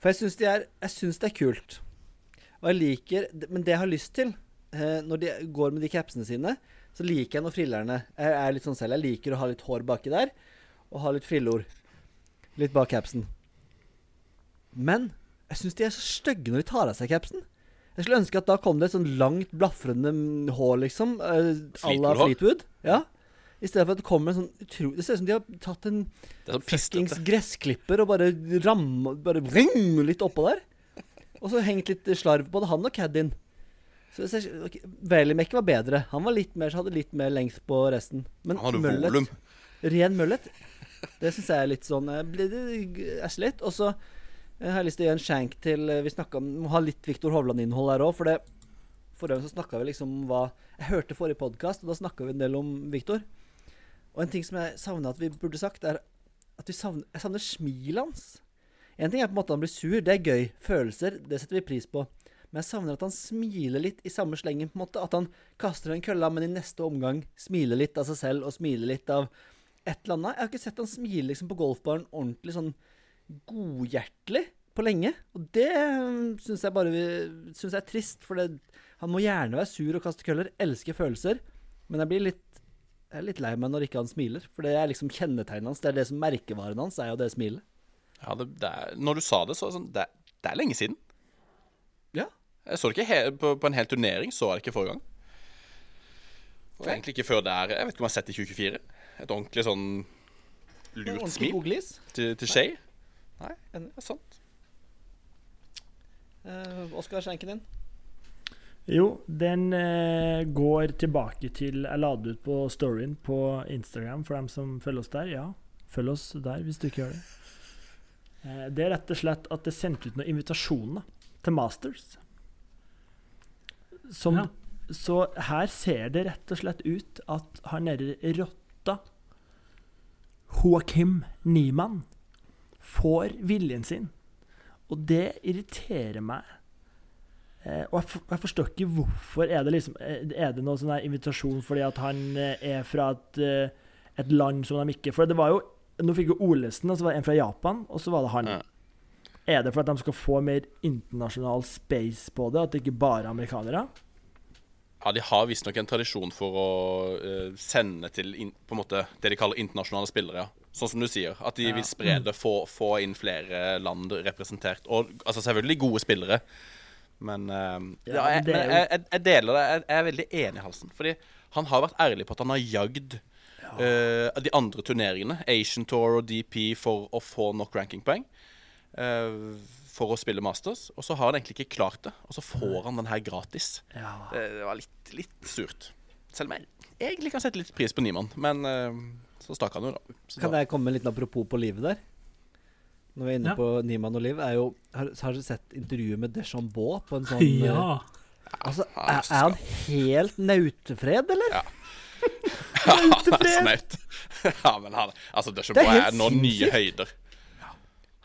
For jeg syns de er Jeg syns det er kult. Og jeg liker Men det jeg har lyst til, eh, når de går med de capsene sine, så liker jeg når frillerne Jeg er litt sånn selv. Jeg liker å ha litt hår baki der, og ha litt frillor. Litt bak capsen. Men jeg syns de er så stygge når de tar av seg capsen. Jeg skulle ønske at da kom det et sånn langt, blafrende hår, liksom. eh, à la Fleetwood-hår? Ja. I stedet for at det kommer en sånn utrolig Det ser ut som de har tatt en sånn fuckings gressklipper og bare ramma Bare vring litt oppå der. Og så hengt litt slarv på både han og caddien. Så jeg ser- okay, Velimek var bedre. Han var litt mer, så hadde litt mer lengst på resten. Men Han hadde møllet, volum. ren møllet, det syns jeg er litt sånn eh, det æsj litt. Og så eh, har lyst til å gi en shank til eh, Vi snakka om Må ha litt Viktor Hovland-innhold her òg, for det Forrige så snakka vi liksom om hva Jeg hørte forrige podkast, og da snakka vi en del om Viktor. Og en ting som jeg savner at vi burde sagt, er at vi savner, jeg savner smilet hans. En ting er på en måte at han blir sur, det er gøy. Følelser, det setter vi pris på. Men jeg savner at han smiler litt i samme slengen, på en måte. At han kaster en kølla, men i neste omgang smiler litt av seg selv, og smiler litt av et eller annet. Jeg har ikke sett han smile liksom på golfbaren ordentlig sånn godhjertelig på lenge. Og det syns jeg bare synes jeg er trist, for det, han må gjerne være sur og kaste køller, Elsker følelser, men jeg blir litt jeg er litt lei meg når ikke han smiler, for det er liksom kjennetegnet hans. Det er det som merkevaren hans, er jo det smilet. Ja, det, det er, når du sa det, så er det sånn Det, det er lenge siden. Ja. Jeg så det ikke på, på en hel turnering, så jeg det ikke forrige gang. Og egentlig ikke før der. Jeg vet ikke om jeg har sett det i 2024. Et ordentlig sånn lurt Ordentlig smil til, til Shay. Nei, Enig. det er sant. Uh, Oskar, skjenken din? Jo, den eh, går tilbake til Jeg la det ut på storyen på Instagram for dem som følger oss der. Ja, følg oss der hvis du ikke gjør det. Eh, det er rett og slett at det er sendt ut noen invitasjoner til Masters. Som, Ja. Så her ser det rett og slett ut at han derre rotta Joakim Niemann får viljen sin. Og det irriterer meg. Eh, og jeg, for, jeg forstår ikke hvorfor. Er det liksom eh, Er det noen sånn invitasjon fordi at han eh, er fra et, eh, et land som de ikke For det var jo Nå fikk jo Olesen, og så var det en fra Japan, og så var det han. Ja. Er det for at de skal få mer internasjonal space på det, at det ikke bare er amerikanere? Ja, de har visstnok en tradisjon for å sende til på en måte det de kaller internasjonale spillere. Sånn som du sier. At de vil spre det, få, få inn flere land representert. Og altså selvfølgelig gode spillere. Men, uh, Ja, jeg, men jeg, jeg, deler det. Jeg, er veldig enig i Halsen. Fordi han har vært ærlig på at han har jagd uh, de andre turneringene, Asian Tour og DP, for å få nok rankingpoeng. Uh, for å spille Masters. Og så har han egentlig ikke klart det. Og så får han den her gratis. Ja. Det, var litt, litt surt. Selv om jeg egentlig kan sette litt pris på Niemann. Men så stakk han jo, da. Så Kan da jeg komme med en liten apropos på livet der? Når vi er inne Ja. på Niemann og Liv, er jo Har, har du sett intervjuet med Deschambault på en sånn eh, Ja. Altså, er, er han helt nautefred, eller? Ja. Snaut. ja, men han Altså, Deschambault er er, nå nye høyder.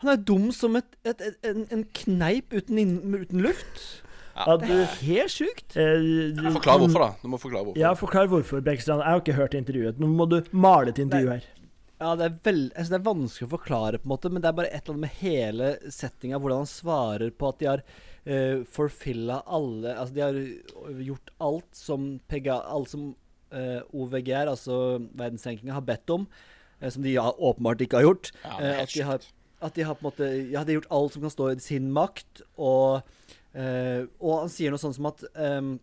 Han er dum som et, et, et, en, en kneip uten, uten luft. Ja, Det du, er helt sjukt. eh, Forklar hvorfor, da. Du må forklare hvorfor. Ja, forklar hvorfor, Bekkstrand. Jeg har ikke hørt intervjuet. Nå må du male et intervju her. Ja, det er, vel, altså det er vanskelig å forklare, på en måte, men det er bare et eller annet med hele settinga, hvordan han svarer på at de har uh, forfilla alle Altså, de har gjort alt som PGA Alt som uh, OVGR, altså verdensrankinga, har bedt om, uh, som de ja, åpenbart ikke har gjort. Ja, Eh, helt at, de har, at de har på en måte Ja, de har gjort alt som kan stå i sin makt, og eh, Og han sier noe sånn som at um,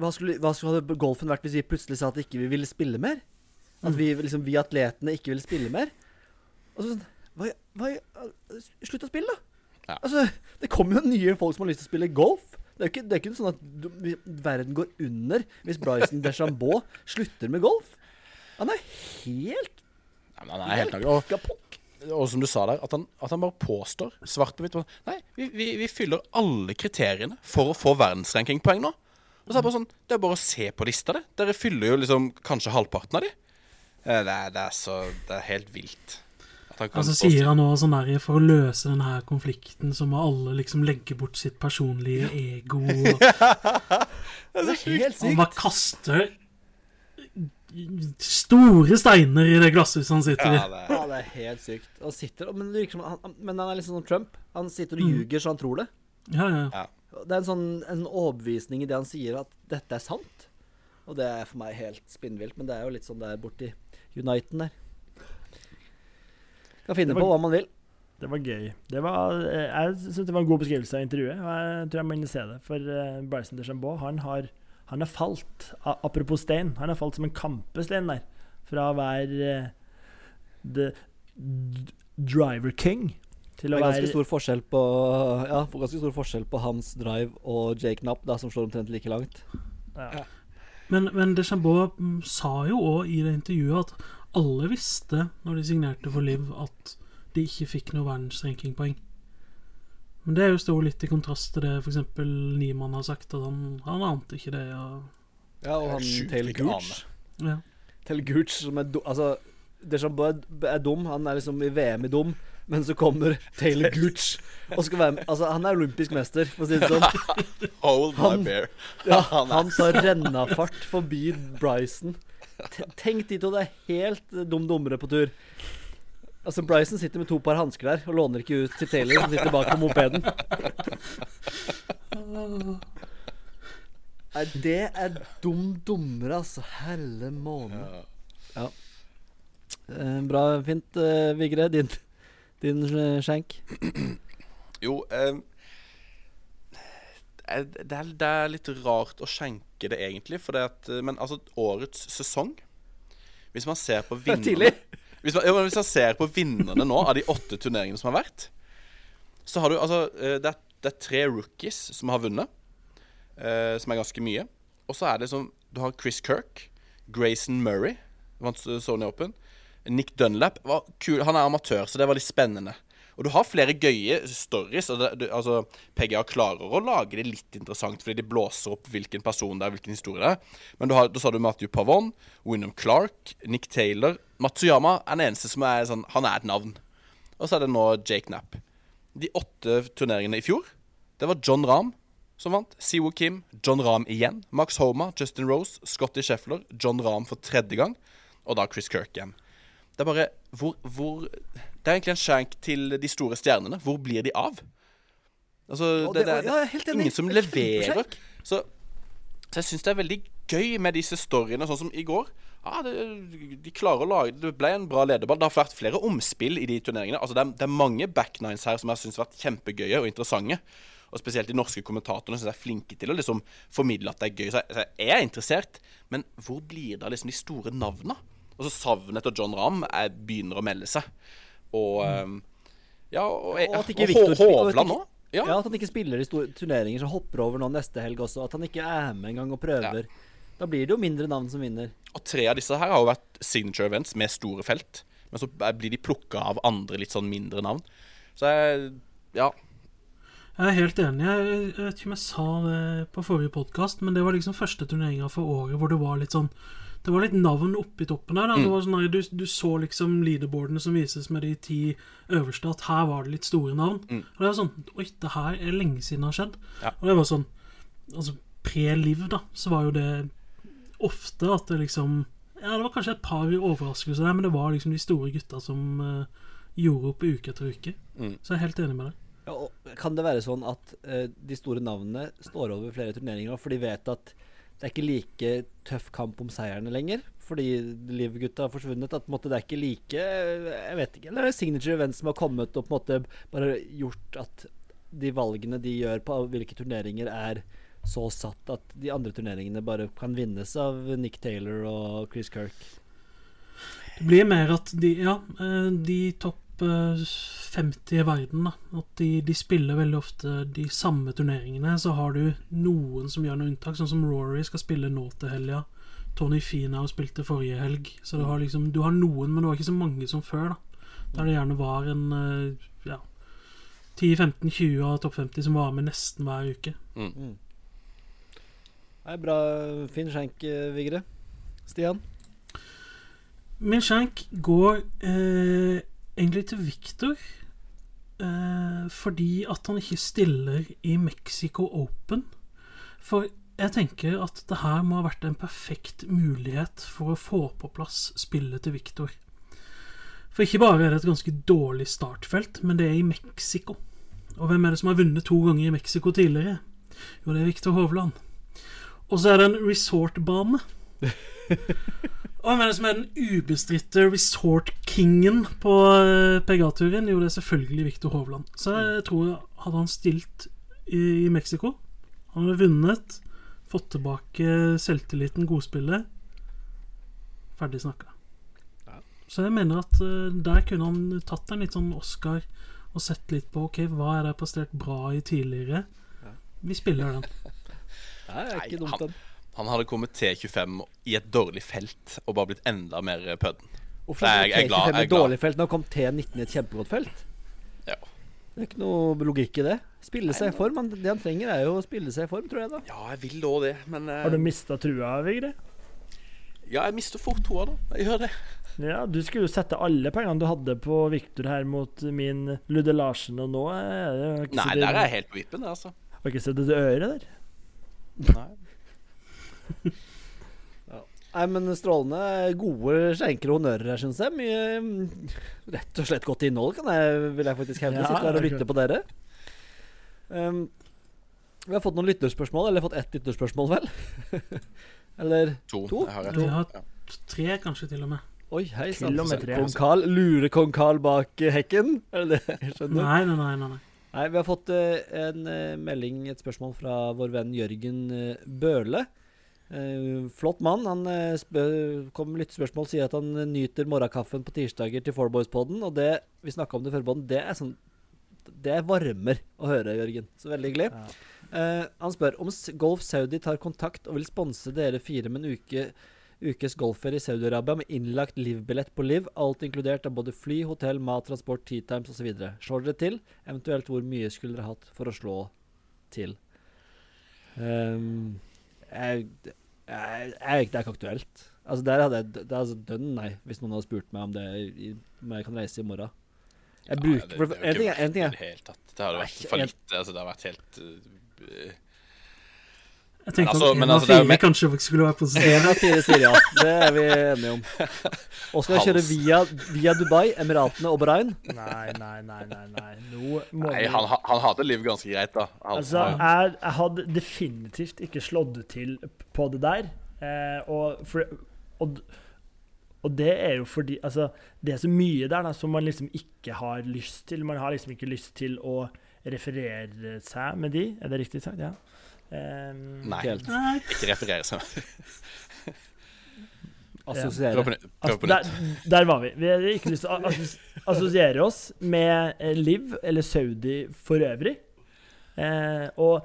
hva, skulle, hva skulle hadde golfen vært hvis vi plutselig sa at ikke vi ville spille mer? At vi, liksom, vi atletene ikke ville spille mer? Og så sånn hva, hva, Slutt å spille, da! Ja. Altså, det kommer jo nye folk som har lyst til å spille golf. Det er jo ikke, det er ikke sånn at du, verden går under hvis Bryson DeChambeau slutter med golf. Han er helt Ja, han er helt nagel. Og som du sa der, at han, at han bare påstår svart på hvitt Nei, vi, vi, vi fyller alle kriteriene for å få verdensrankingpoeng nå. Og så er det bare sånn Det er bare å se på lista, det. Dere fyller jo liksom kanskje halvparten av de. Eh, Det er, det er så Det er helt vilt. Og så Altså sier han nå sånn der For å løse denne konflikten så må alle liksom legge bort sitt personlige ego. Og Det er helt han bare kaster store steiner i det glasshuset han sitter i. ja, det er, Ja, det er helt sykt. Han sitter, men, det virker som, han, men han er litt sånn som Trump. Han sitter og Mm. ljuger så han tror det. Ja, ja. Det er en sånn, en sånn overbevisning i det han sier, at dette er sant. Og det er for meg helt spinnvilt, men det er jo litt sånn det er borti Uniten der. Kan finne var- på hva man vil. Det var gøy. Det var, eh, jeg syns det var en god beskrivelse av intervjuet. og Jeg tror jeg må inn og se det. For eh, Bryson DeChambeau han har, han har falt. Apropos stein, han har falt som en kampestein der. Fra å være eh, the driver king til Det å er ganske være stor forskjell på Ja, ganske stor forskjell på hans drive og Jake Knapp, da, som slår omtrent like langt. ja. Men, men Deschambeau mm, sa jo òg i det intervjuet at alle visste når de signerte for Liv, at de ikke fikk noe verdensrankingpoeng. Men det er jo står litt i kontrast til det f.eks. Niemann har sagt, at han, han ante ikke det. Og, Ja, og han Taylor Gooch. ja. Taylor Gooch som er dum Altså, Deschambeau er, er dum. Han er liksom i VM i dum. Men så kommer Taylor Gooch og skal være med Altså, han er olympisk mester, for å si det sånn. Hold my bear. Ja, Han tar rennafart forbi Bryson. T- Tenk de to, det er helt dum dummere på tur. Altså, Bryson sitter med to par hansker der og låner ikke ut til Taylor, som sitter bak på mopeden. Nei, det er dum dummere, altså. Helle måne. Ja. Eh, bra, fint, eh, Vigre. Din, din eh, skjenk. Jo eh, eh, det, er, det er litt rart å skjenke det, egentlig. For det at, eh, men altså, årets sesong Hvis man ser på Det er tidlig. Hvis man, hvis man ser på vinnerne nå av de åtte turneringene som har vært, så har du altså eh, Det er, det er tre rookies som har vunnet, eh, som er ganske mye. Og så er det som Du har Chris Kirk, Grayson Murray, vant Sony Open. Nick Dunlap var kul. Han er amatør, så det var litt spennende. Og du har flere gøye stories. Og det, du, altså, PGA klarer å lage det litt interessant, fordi de blåser opp hvilken person det er, hvilken historie det er. Men har, da sa du Matthew Pavon, Wyndham Clark, Nick Taylor Matsuyama er den eneste som er sånn Han er et navn. Og så er det nå Jake Knapp. De åtte turneringene i fjor, det var John Rahm som vant. Siwo Kim, John Rahm igjen. Max Homa, Justin Rose, Scotty Scheffler, John Rahm for tredje gang. Og da Chris Kirk igjen. Det er bare hvor, hvor Det er egentlig en skjenk til de store stjernene. Hvor blir de av? Altså, ja, det, det- det, ja, jeg er ingen som er leverer. Så, så jeg syns det er veldig gøy med disse storyene, sånn som i går. Ja, det, de klarer å lage Det ble en bra lederball. Det har vært flere omspill i de turneringene. Altså, det, er, det er mange backnines her som jeg syns har vært kjempegøye og interessante. Og spesielt de norske kommentatorene synes jeg er flinke til å liksom formidle at det er gøy. Så jeg, så jeg er interessert, men hvor blir det av liksom de store navna? Altså Savnet etter John Ramm er, begynner å melde seg. Og ehm, Ja, og, Og at ikke og Victor og Hovland òg. Ja. Ja, At han ikke spiller i store turneringer som hopper over nå neste helg også. At han ikke er med engang og prøver. Da blir det jo mindre navn som vinner. Og tre av disse her har jo vært signature events med store felt. Men så blir de plukka av andre litt sånn mindre navn. Så jeg Ja. Jeg er helt enig. Jeg, jeg vet ikke om jeg sa det på forrige podkast, men det var liksom første turneringa for året hvor det var litt sånn Det var litt navn oppi toppen der. Da. Det var sånn, nei, du, du så liksom leaderboardene som vises med de ti øverste, at her var det litt store navn. Og det var sånn Oi, det her er lenge siden det har skjedd. Ja. Og det var sånn Altså pre-liv, da, så var jo det ofte at det liksom Ja, det var kanskje et par overraskelser der, men det var liksom de store gutta som uh, gjorde opp uke etter uke. Mm. Så jeg er helt enig med deg. Ja, og kan det være sånn at uh, de store navnene står over flere turneringer for de vet at det er ikke like tøff kamp om seierne lenger? Fordi Liv-gutta har forsvunnet? At måte, det er ikke like Jeg vet ikke. Eller er signature events som har kommet og på en måte bare gjort at de valgene de gjør på hvilke turneringer, er så satt at de andre turneringene bare kan vinnes av Nick Taylor og Chris Kirk? Det blir mer at de, ja, eh, de topp eh, 50 i verden, da, at de, de spiller veldig ofte de samme turneringene. Så har du noen som gjør noe unntak, sånn som Rory skal spille nå til helga. Tony Finau spilte forrige helg. Så du har liksom Du har noen, men det var ikke så mange som før, da. Der det gjerne var en eh, ja, 10-15-20 av topp 50 som var med nesten hver uke. Mm. Nei, bra. Fin skjenk, eh, Vigre. Stian? Min skjenk går eh, egentlig til Victor. Eh, fordi at han ikke stiller i Mexico Open. For jeg tenker at det her må ha vært en perfekt mulighet for å få på plass spillet til Victor. For ikke bare er det et ganske dårlig startfelt, men det er i Mexico. Og hvem er det som har vunnet to ganger i Mexico tidligere? Jo, det er Victor Hovland. Og så er det en resortbane. Og hvem er det som er den ubestridte resort-kingen på eh, PGA-turen? Jo, det er selvfølgelig Victor Hovland. Så jeg tror hadde han stilt i, i Mexico Han hadde vunnet, fått tilbake selvtilliten, godspillet Ferdig snakka. Så jeg mener at eh, der kunne han tatt en litt sånn Oscar og sett litt på Ok, hva er det jeg har prestert bra i tidligere? Vi spiller den. Nei, det er ikke dumt, den. Han hadde kommet til 25 i et dårlig felt og bare blitt enda mer pødden. Hvorfor er jeg jeg, glad- T25 jeg er et glad. dårlig felt når han kom T19 i et kjempegodt felt? Ja. Det er ikke noe logikk i det. Spille seg i form. Han- Det han trenger, er jo å spille seg i form, tror jeg, da. ja, jeg vil òg det, men uh... Har du mista trua, Vigre? Ja, jeg mister fort troa, da. Jeg gjør det. Ja, du skulle jo sette alle pengene du hadde på Victor her mot min Ludde Larsen, og nå er det jo ikke Nei, der er jeg helt på vippen, altså. Har ikke sett et øre der. Nei. Nei, men strålende gode skjenker og honnører her, syns jeg. Mye mm, rett og slett godt innhold, kan jeg, vil jeg faktisk hevde. Ja, Sitte her og det er lytte på dere. Um, vi har fått noen lytterspørsmål, eller fått ett lytterspørsmål, vel? eller To. To? Jeg har Vi rett. har tre, kanskje, til og med. Oi, hei sann. Kong Carl. Lurer kong Carl bak eh, hekken? Er det det jeg skjønner? Nei, nei. nei, nei. Nei, vi har fått uh, en uh, melding, et spørsmål fra vår venn Jørgen uh, Bøhle. Eh, flott mann. Han uh, spør, kom med litt spørsmål, sier at han eh, nyter morgenkaffen på tirsdager til Fourboys-podden. Og det vi snakka om det før podden, det er sånn Det er varmer å høre, Jørgen. Så veldig hyggelig. Ja. Uh, han spør om Golf Saudi tar kontakt og vil sponse dere fire med en uke, ukes golfferie i Saudi-Arabia med innlagt livbillett på Liv. Alt inkludert av både fly, hotell, mat, transport, tea times osv. Slår dere til? Eventuelt hvor mye skulle dere hatt for å slå til? Um, jeg, jeg, jeg, det er ikke aktuelt. Altså Der hadde jeg det er altså dønn nei, hvis noen hadde spurt meg om det i, om jeg kan reise i morgen. Jeg Ja, bruker det- det er En ting ikke er, en ting er det. Det hadde vært for lite. Altså, det hadde vært helt uh, Jeg tenkte altså, at én en av altså, fire kanskje skulle være positiv. En av fire sier ja. Det er vi enige om. Og skal jeg kjøre via, via Dubai, Emiratene og Bahrain. Nei, nei, nei, nei. nei. Nå må Nei, han, han hadde liv ganske greit, da. Han, Altså, jeg, jeg hadde definitivt ikke slått til på det der. Eh, og, for, og, og det er jo fordi Altså, det er så mye der da, som man liksom ikke har lyst til. Man har liksom ikke lyst til å referere seg med de. Er det riktig sagt? Ja. Ehm, Nei, Helt. Nei, ikke referere seg. Assosiere. Prøv på nytt. Prøv på der, nytt. der var vi. Vi har ikke lyst til å assos assosiere oss med eh, Liv eller Saudi for øvrig. Eh, og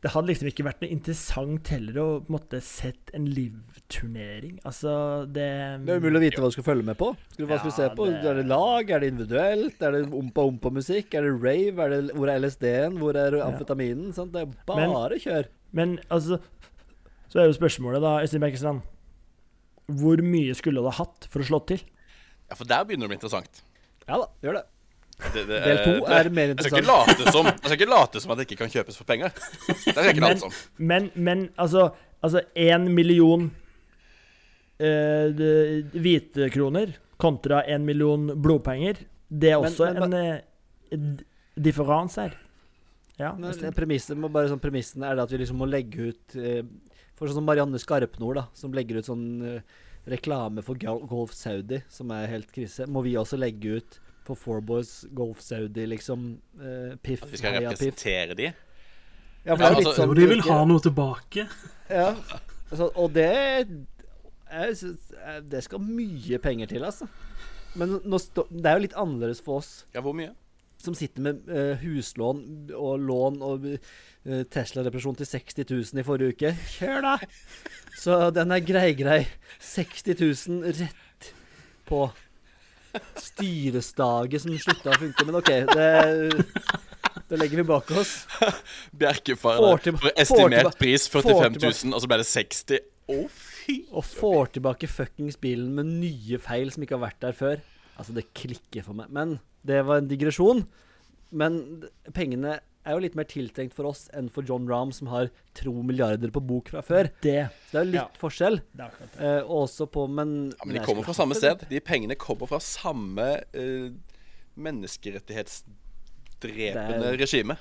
det hadde liksom ikke vært noe interessant heller å på en måte sett en Liv-turnering. Altså, det Det er umulig å vite hva du skal følge med på. Skal du, hva skal du se på? det- Er det lag? Er det individuelt? Er det ompa-ompa-musikk? Er det rave? Er det, hvor er LSD-en? Hvor er amfetaminen? Sant? Det er bare kjør. Men altså Så er jo spørsmålet, da, Øystein Bekkestrand Hvor mye skulle du ha hatt for å slå til? Ja, for der begynner det å bli interessant. Ja da, gjør det. Det, det, Del to er mer Jeg skal ikke interessant. late som Jeg skal ikke late som at det ikke kan kjøpes for penger. Det skal jeg ikke Men- late som. Men, men altså Altså, én million uh, de- hvite kroner kontra én million blodpenger, det er Men- også men- en uh, d- differanse her. Ja. Må bare sånn Premissen er det at vi liksom må legge ut uh, For sånn som Marianne Skarpnord, da, som legger ut sånn eh, reklame for Golf Saudi, som er helt krise, må vi også legge ut for Fourboys Golf Saudi, liksom. Uh, piff, At vi skal heia piff. representere de. Ja, for det er litt altså- sånn de vil ha noe tilbake. Ja, altså, og det jeg synes, eh, Det skal mye penger til, altså. Men nå stå, det er jo litt annerledes for oss Ja, hvor mye? som sitter med uh, huslån og lån og uh, Tesla-represjon til 60 000 i forrige uke. Kjør, da! Så den er grei, grei. 60 000 rett på styrestaget som slutta å funke. Men OK, det, det legger vi bak oss. Bjerkefar Får For estimert pris får 45 000, og så ble det 60. Å, fy! Og får tilbake fuckings bilen med nye feil som ikke har vært der før. Altså, det klikker for meg. Men det var en digresjon. Men pengene er jo litt mer tiltenkt for oss enn for John Rahm, som har tro milliarder på bok fra før. Det, Så det er jo litt Ja. forskjell. Eh, også på Men, Ja, men de kommer fra samme sted. De pengene kommer fra samme uh, menneskerettighetsdrepende er- regime.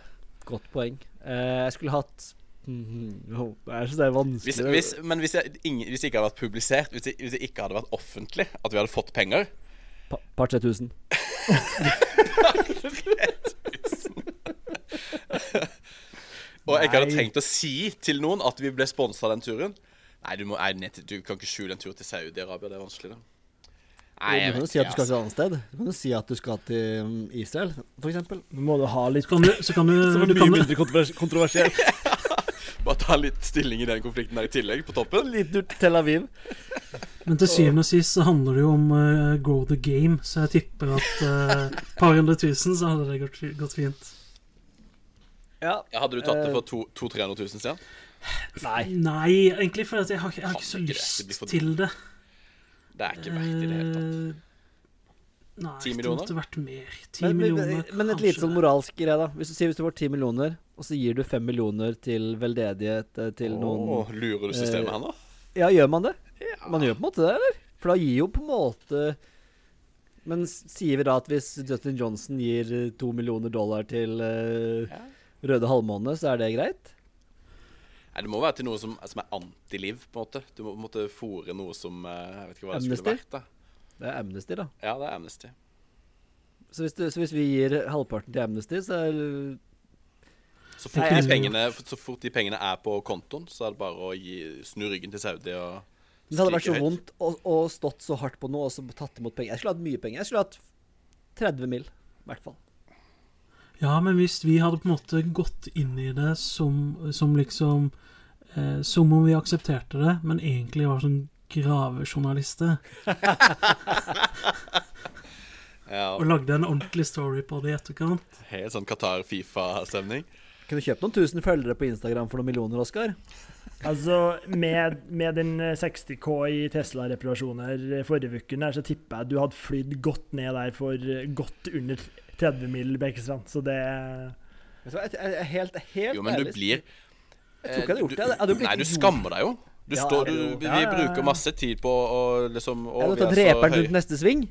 Godt poeng. Eh, jeg skulle hatt Mm, Jeg syns det er vanskelig. Hvis, hvis, men hvis, jeg, ingen, hvis det ikke hadde vært publisert, hvis det, hvis det ikke hadde vært offentlig, at vi hadde fått penger Pa Par 3000. Og jeg hadde tenkt å si til noen at vi ble sponsa av den turen Nei, du, må, nei, ned du kan ikke skjule en tur til Saudi-Arabia. Det er vanskelig, da. Nei, du kan jo si at du skal til et altså. annet sted. Du kan jo si at du skal til um, Israel, for eksempel. Må du ha litt Så kan du, så kan du, Som er mye mindre kontrovers kontroversielt. Bare ta litt stilling i den konflikten der i tillegg, på toppen. Litt ut Tel Aviv. Men til syvende og sist så handler det jo om uh, grow the game, så jeg tipper at et uh, par hundre tusen så hadde det gått, gått fint. Ja. Ja, hadde du tatt det Eh, for 200 000-300 000 siden? Nei. Nei, egentlig for jeg har, ikke- jeg har ikke så lyst det, det til det. Det er ikke verdt i det hele tatt. Eh, Nei, det millioner? måtte vært mer. 10 Men, men, millioner, men et kanskje. lite sånn moralsk greie, da. Hvis du sier hvis du får 10 millioner, og så gir du 5 millioner til veldedighet til oh, noen lurer du systemet eh, her nå? Ja, gjør man det? Man gjør på en måte det, eller? For da gir jo på en måte Men sier vi da at hvis Justin Johnson gir eh, to millioner dollar til eh, Ja. Røde halvmåne, så er det greit? Nei, det må være til noe som, som er antiliv, på en måte. Du må på en måte fòre noe som eh, Jeg vet ikke hva det skulle vært. da Det er Amnesty, da. Ja, det er Amnesty. Så hvis, du, så hvis vi gir halvparten til Amnesty, så er Så fort, Nei, de pengene, så fort de pengene er på kontoen, så er det bare å gi, snu ryggen til Saudi og Det hadde vært så høyt. vondt å, å stått så hardt på noe og så tatt imot penger. Jeg skulle hatt mye penger. Jeg skulle hatt 30 mil, i hvert fall. Ja, men hvis vi hadde på en måte gått inn i det som, som liksom eh, Som om vi aksepterte det, men egentlig var sånn gravejournalister, Ja, og lagde en ordentlig story på det i etterkant Helt sånn Qatar-Fifa-stemning. Kunne kjøpt noen tusen følgere på Instagram for noen millioner, Oskar. Altså, med, med den eh, 60K i Tesla-reparasjoner eh, forrige uke, der, så tipper jeg du hadde flydd godt ned der for eh, godt under 30 mil, Bekkesland. Så det Vet du hva, Jeg jeg er helt, helt Jo, men du blir Jeg tror ikke jeg hadde gjort det. Jeg hadde blitt Nei, du skammer deg jo. Du Ja, står, du, vi Ja, ja, ja. bruker masse tid på å liksom å, Jeg hadde vi tatt er så reperen rundt neste sving.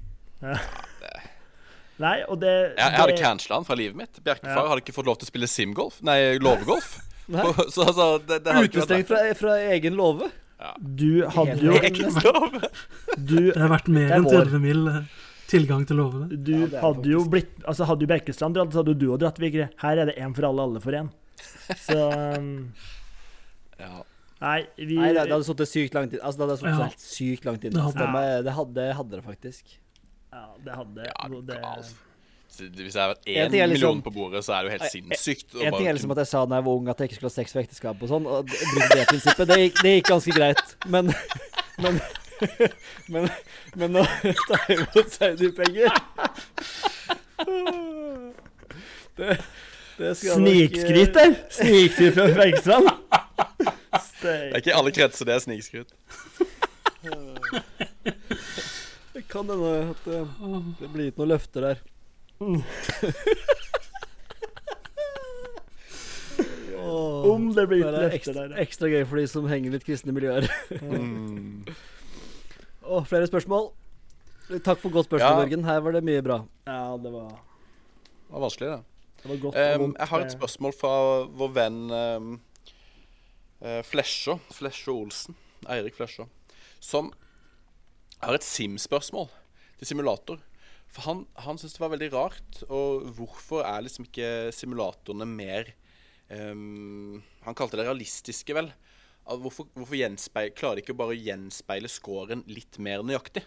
Nei, og det, Jeg, jeg hadde det- cancela han fra livet mitt. Bjerkefar Ja. hadde ikke fått lov til å spille simgolf. Nei, låvegolf. Så altså, det, det Utestengt fra, fra egen låve. Du hadde jo Egen låve. Du, Det har vært mer er enn 30 mil eh, tilgang til låvene. du Ja, hadde jo blitt Altså, hadde jo Bjerkestrand dratt, så hadde jo du òg dratt, Vigre. Her er det én for alle, alle for én. Så um, Ja. Nei, vi Nei, det, hadde sittet sykt langt tid Altså, det hadde sittet Ja. sykt langt inn. Det Altså, hadde- det, hadde, det hadde det faktisk. Ja, det hadde Ja, det. Så Hvis jeg har En én liksom- million på bordet, så er det jo helt sinnssykt. En ting er liksom at jeg sa da jeg var ung at jeg ikke skulle ha sex for ekteskap og sånn, og bruke det prinsippet. Det gikk, det gikk ganske greit. Men Men Men, men nå tar jeg imot Saudi-penger. Det, det eh, Snikskryt der! Snikskryt fra Bergstrand. Det er ikke i alle kretser det er snikskryt. Det kan hende at eh, det blir gitt noen løfter der. Åh, Om det blir er løfter der. ekstra gøy for de som henger litt kristne miljøer. Mm. Og flere spørsmål? Takk for godt spørsmål, Ja. Her var det mye bra. Ja, det var, Det var vanskelig, det. det var godt. Um, jeg har et spørsmål fra vår venn um, uh, Flesjå. Flesjå Olsen. Eirik Flesjå. Som har et Sim-spørsmål til simulator. For han, han syntes det var veldig rart. Og hvorfor er liksom ikke simulatorene mer um, Han kalte det realistiske, vel. Hvorfor, hvorfor klarer de ikke bare å gjenspeile scoren litt mer nøyaktig?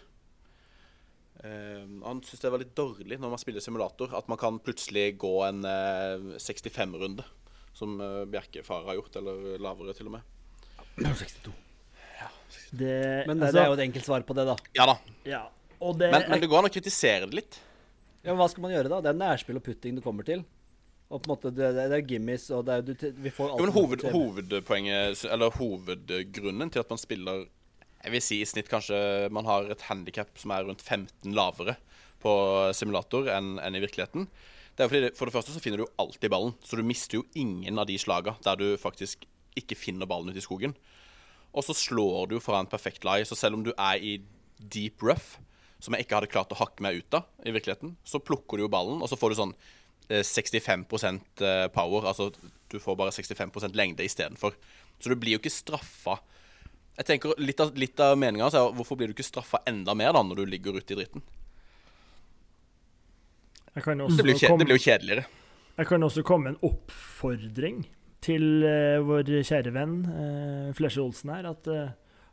Um, han syntes det var litt dårlig når man spiller simulator, at man kan plutselig gå en uh, 65-runde, som uh, Bjerkefar har gjort, eller lavere til og med. det, Men det, altså, det er jo et enkelt svar på det, da. Ja da. Ja. Og det, Men, men det går an å kritisere det litt. Ja, men Hva skal man gjøre, da? Det er nærspill og putting det kommer til. Og på en måte, det, det, er gimmies, og det er, du, vi får alt Jo, men hoved, hovedpoenget, eller hovedgrunnen til at man spiller Jeg vil si i snitt kanskje man har et handikap som er rundt 15 lavere på simulator enn enn i virkeligheten. Det er fordi det, For det første så finner du jo alltid ballen, så du mister jo ingen av de slaga der du faktisk ikke finner ballen ute i skogen. Og så slår du foran en perfekt lie, så selv om du er i deep rough, som jeg ikke hadde klart å hakke meg ut av i virkeligheten, så plukker du jo ballen, og så får du sånn eh, 65 eh, power. Altså du får bare 65% lengde istedenfor. Så du blir jo ikke straffa. Jeg tenker Litt av, litt av meninga er hvorfor blir du ikke straffa enda mer da når du ligger ute i dritten? jeg kan Det blir, jo komme- det blir jo kjedeligere. Jeg kan også komme med en oppfordring til uh, vår kjære venn uh, Flesje Olsen her. At uh,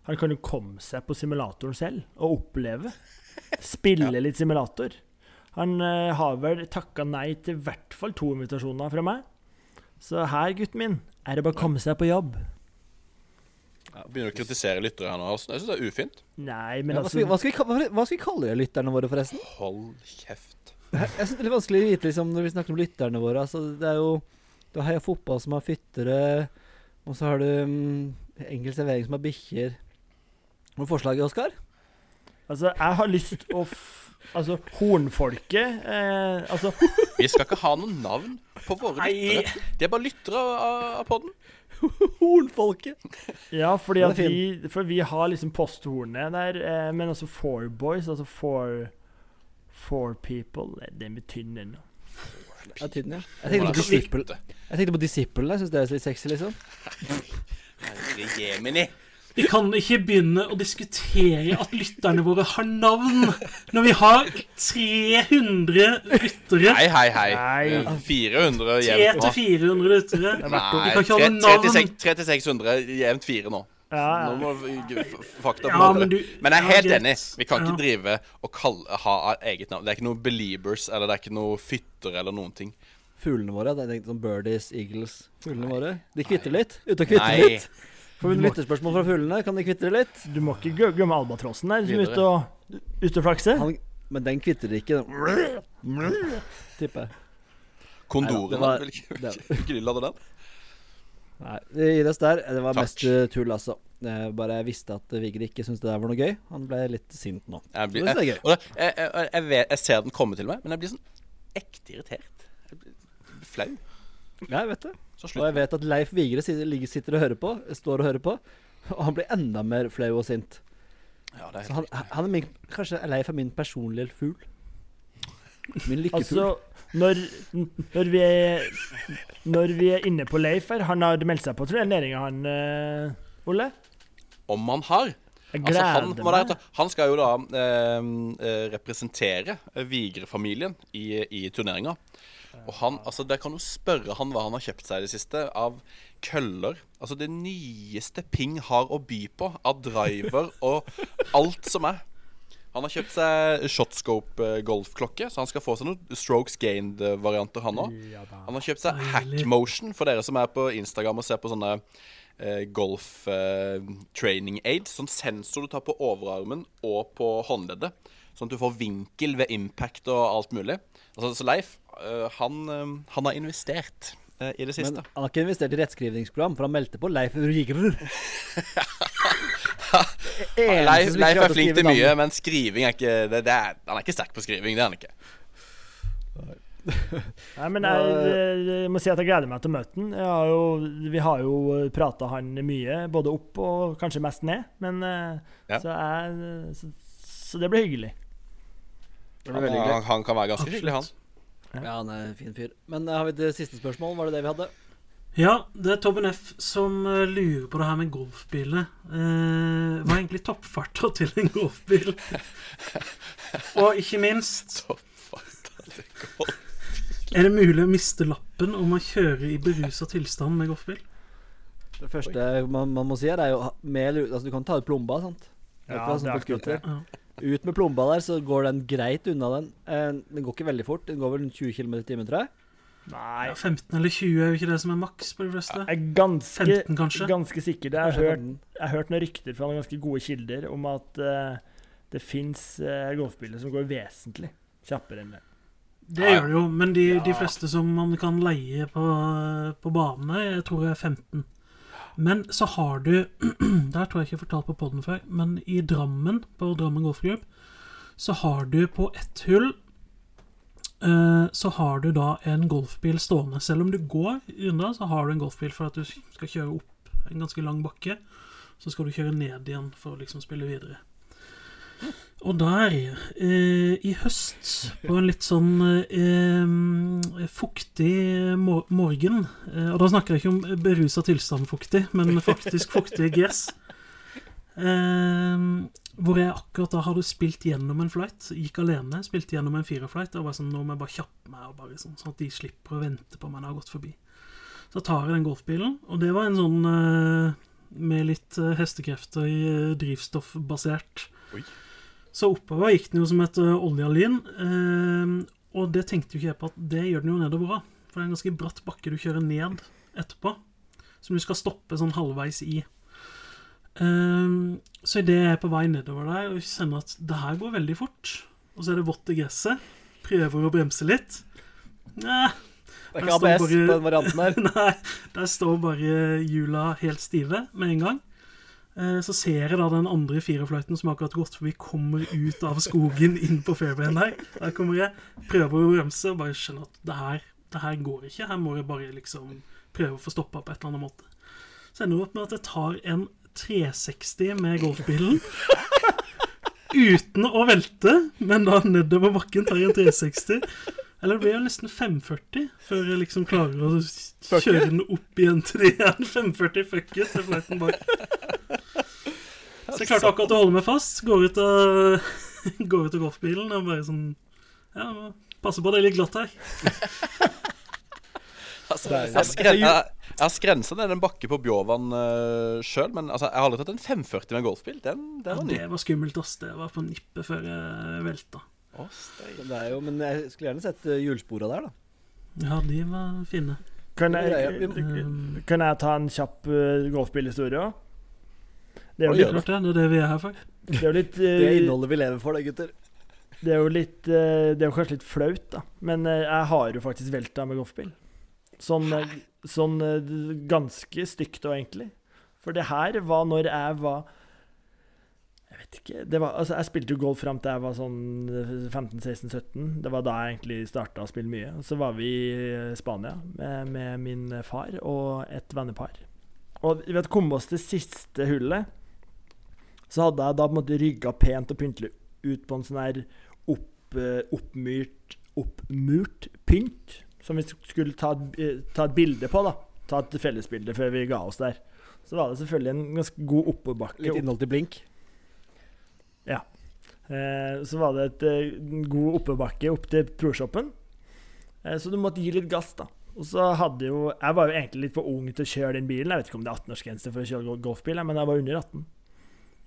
han kan jo komme seg på simulatoren selv og oppleve. Spille litt simulator. Han uh, har vel takka nei til i hvert fall to invitasjoner fra meg. Så her, gutten min, er det bare å komme seg på jobb. Begynner å kritisere lyttere her nå. Altså. Jeg syns det er ufint. Nei, men Ja, hva, skal vi, altså hva, skal vi, hva, skal vi kalle lytterne våre, forresten? Hold kjeft. Jeg synes det er litt vanskelig å vite liksom, når vi snakker om lytterne våre. Altså, det er jo Du har Heia Fotball som har fyttere, og så har du um, Enkel servering som har bikkjer. Hva er forslaget, Oskar? Altså, jeg har lyst å f Altså, hornfolket eh, Altså, Vi skal ikke ha noe navn på våre Nei. lyttere. De er bare lyttere av, av podden. Hornfolket! Ja, fordi er at vi, for vi har liksom posthornet der, eh, men også four boys, altså four Four people. Det Den blir tynn ennå. Ja, tynn, ja. Jeg tenkte på Disciple. Jeg tenkte på Disciple. Jeg syns det er litt sexy, liksom. Herre Jemini. Vi kan ikke begynne å diskutere at lytterne våre har navn, når vi har 300 lyttere. Hei, hei, hei. Nei. 400 jevnt. 300-400 lyttere. Nei, Vi kan ikke ha noe navn. 300-600 jevnt fire nå. Ja, Nå må fakta på Ja, men du Men jeg er helt ja, enig. Vi kan ikke drive og kalle, ha eget navn. Det er ikke noe Beliebers eller det er ikke noe Fytter eller noen ting. Fuglene våre. Det er sånn birdies, eagles. Fuglene våre. De kvitter litt. Ute og kvitter Nei. litt. Får vi lytterspørsmål fra fuglene? Kan de kvitre litt? Du må ikke gøgge med albatrossen der, som er ute og, ute og flakser. Han, men den kvitrer ikke. Tipper jeg. Kondoren, Neida, vel ikke, lade den? Nei, det gir oss der. Det var Takk. mest eh, tull, altså. Jeg bare visste at Vigre ikke syntes det der var noe gøy. Han ble litt sint nå. Jeg, blir, jeg er jeg, jeg, jeg, jeg, vet, jeg ser den komme til meg, men jeg blir sånn ekte irritert. Jeg blir flau. Ja, jeg vet det. Så Og jeg vet at Leif Vigre sitter, sitter og hører på. Står og hører på. Og han blir enda mer flau og sint. Ja, det er Så han, han er min, kanskje Leif er min personlige fugl. Min lykkefugl. Altså, når, når, vi er, når vi er inne på Leif her Han har meldt seg på turneringa, han uh, Ole? Om han har. Jeg Altså, han, dere han skal jo da eh, eh, representere Vigre-familien i, i turneringa. Og han, altså Der kan jo spørre han hva han har kjøpt seg i det siste av køller. Altså det nyeste Ping har å by på av driver og alt som er. Han har kjøpt seg Shotscope golfklokke, så han skal få seg noen Strokes Gained-varianter, han òg. Han har kjøpt seg. Hackmotion, for dere som er på Instagram og ser på sånne eh, golf eh, training aids. Sånn sensor du tar på overarmen og på håndleddet. Sånn at du får vinkel ved impact og alt mulig. Altså, så Leif, eh, han, eh, han har investert eh, i det Men siste. han har ikke investert i rettskrivningsprogram, for han meldte på Leif Rigrer. Leif, Leif er flink til mye, men skriving er ikke det, det er, Han er ikke sterk på skriving, det er han ikke. Nei, men jeg, jeg må si at jeg gleder meg til å møte han. Har jo, vi har jo prata han mye, både opp og kanskje mest ned. Men Ja. så, jeg, så, så det blir hyggelig. Han, han, han kan være ganske hyggelig, han. Ja, han er en fin fyr. Men eh, har vi et siste spørsmål? Var det det vi hadde? Ja, det er Tobben F som eh, lurer på det her med golfbiler. Eh, hva er egentlig toppfarta til en golfbil? Og ikke minst Toppfarta til golfbil Er det mulig å miste lappen om man kjører i berusa tilstand med golfbil? Det første man, man må si er jo med, eller- altså, Du kan ta ut plomba, sant? Det er Ja, sånn det er på akkurat det. Ja. Ut med plomba der, så går den greit unna den. Eh, den går ikke veldig fort. Den går vel 20 km i timen, tror jeg. Nei, Ja, 15 eller 20 er jo ikke det som er maks på de fleste. jeg er ganske, 15 kanskje? ganske sikker. Jeg har, hørt, jeg har hørt noen rykter fra noen ganske gode kilder om at uh, det fins uh, golfbiler som går vesentlig kjappere enn det. Det Ja, ja. gjør det jo, men de, de fleste som man kan leie på, på banene, jeg tror jeg er 15. Men så har du Der tror jeg ikke jeg har fortalt på poden før, men i Drammen, på Drammen golfklubb, så har du på ett hull eh, Så har du da en golfbil stående. Selv om du går unna, så har du en golfbil for at du skal kjøre opp en ganske lang bakke. Så skal du kjøre ned igjen for å liksom spille videre. Og der, eh, i høst, på en litt sånn eh, fuktig mor morgen eh, Og da snakker jeg ikke om berusa tilstand fuktig, men faktisk fuktig gress. Eh, hvor jeg akkurat da hadde spilt gjennom en flight. Gikk alene, spilte gjennom en firerflight. Og var sånn, nå må jeg bare kjappe meg, og bare sånn, sånn at de slipper å vente på meg når jeg har gått forbi. Så tar jeg den golfbilen, og det var en sånn eh, med litt eh, hestekrefter i eh, drivstoffbasert. Oi. Så oppover gikk den jo som et oljealin. eh, og det tenkte jo ikke jeg på at det gjør den jo nedover òg. For det er en ganske bratt bakke du kjører ned etterpå. Som du skal stoppe sånn halvveis i. Eh, så idet jeg er på vei nedover der og kjenner at det her går veldig fort, og så er det vått i gresset, prøver å bremse litt Nei, Det er ikke ABS bare- den varianten her. Nei, der står bare hjula helt stive med en gang. Eh, Så ser jeg da den andre firefløyten som akkurat gått forbi, kommer ut av skogen inn på fairwayen der. Der kommer jeg, prøver å bremse og bare skjønner at det her, det her går ikke. Her må jeg bare liksom prøve å få stoppa på et eller annet måte. Så ender det opp med at jeg tar en 360 med golfbilen. Uten å velte, men da nedover bakken tar jeg en 360. Eller det blir jo nesten 540 før jeg liksom klarer å kjøre den opp igjen til det igjen. 540 fuck it til flighten bak. Så jeg klarte akkurat å holde meg fast. Går ut av, går ut av golfbilen og bare sånn Ja, passe på det er litt glatt her. Altså, er- jeg, har skrensa ned en bakke på Bjåvann uh, sjøl, men altså, jeg har aldri tatt en 540 med golfbil. Den, den Ja, var ny. det var skummelt, ass. Det var på nippet før jeg velta. Åh. Det er jo, men jeg skulle gjerne sett uh, hjulspora der, da. Ja, de var fine. Kan jeg, Um, kan jeg ta en kjapp uh, golfbilhistorie òg? Det er jo litt, klart det. Det er det vi er her for. det er litt Det er innholdet vi lever for, da, gutter. Det er jo litt eh, Det er jo kanskje litt flaut, da. Men eh, jeg har jo faktisk velta med golfbil. Sånn, eh, sånn eh, ganske stygt og egentlig. For det her var når jeg var Jeg vet ikke det var, altså Jeg spilte jo golf fram til jeg var sånn 15-16-17. Det var da jeg egentlig starta å spille mye. Så var vi i Spania med, med min far og et vennepar. Og vi kommet oss til siste hullet. Så hadde jeg da på en måte rygga pent og pyntelig ut på en sånn her opp, eh, oppmyrt, oppmurt pynt, som vi skulle ta eh, ta et bilde på. da Ta et fellesbilde før vi ga oss der. Så var det selvfølgelig en ganske god oppoverbakke. Litt innhold til blink. Eh, så var det et, en god oppoverbakke opp til proshoppen. Eh, så du måtte gi litt gass, da. Og så hadde jo Jeg var jo egentlig litt for ung til å kjøre den bilen. Jeg vet ikke om det er 18-årsgrense for å kjøre golfbil, men jeg var under 18.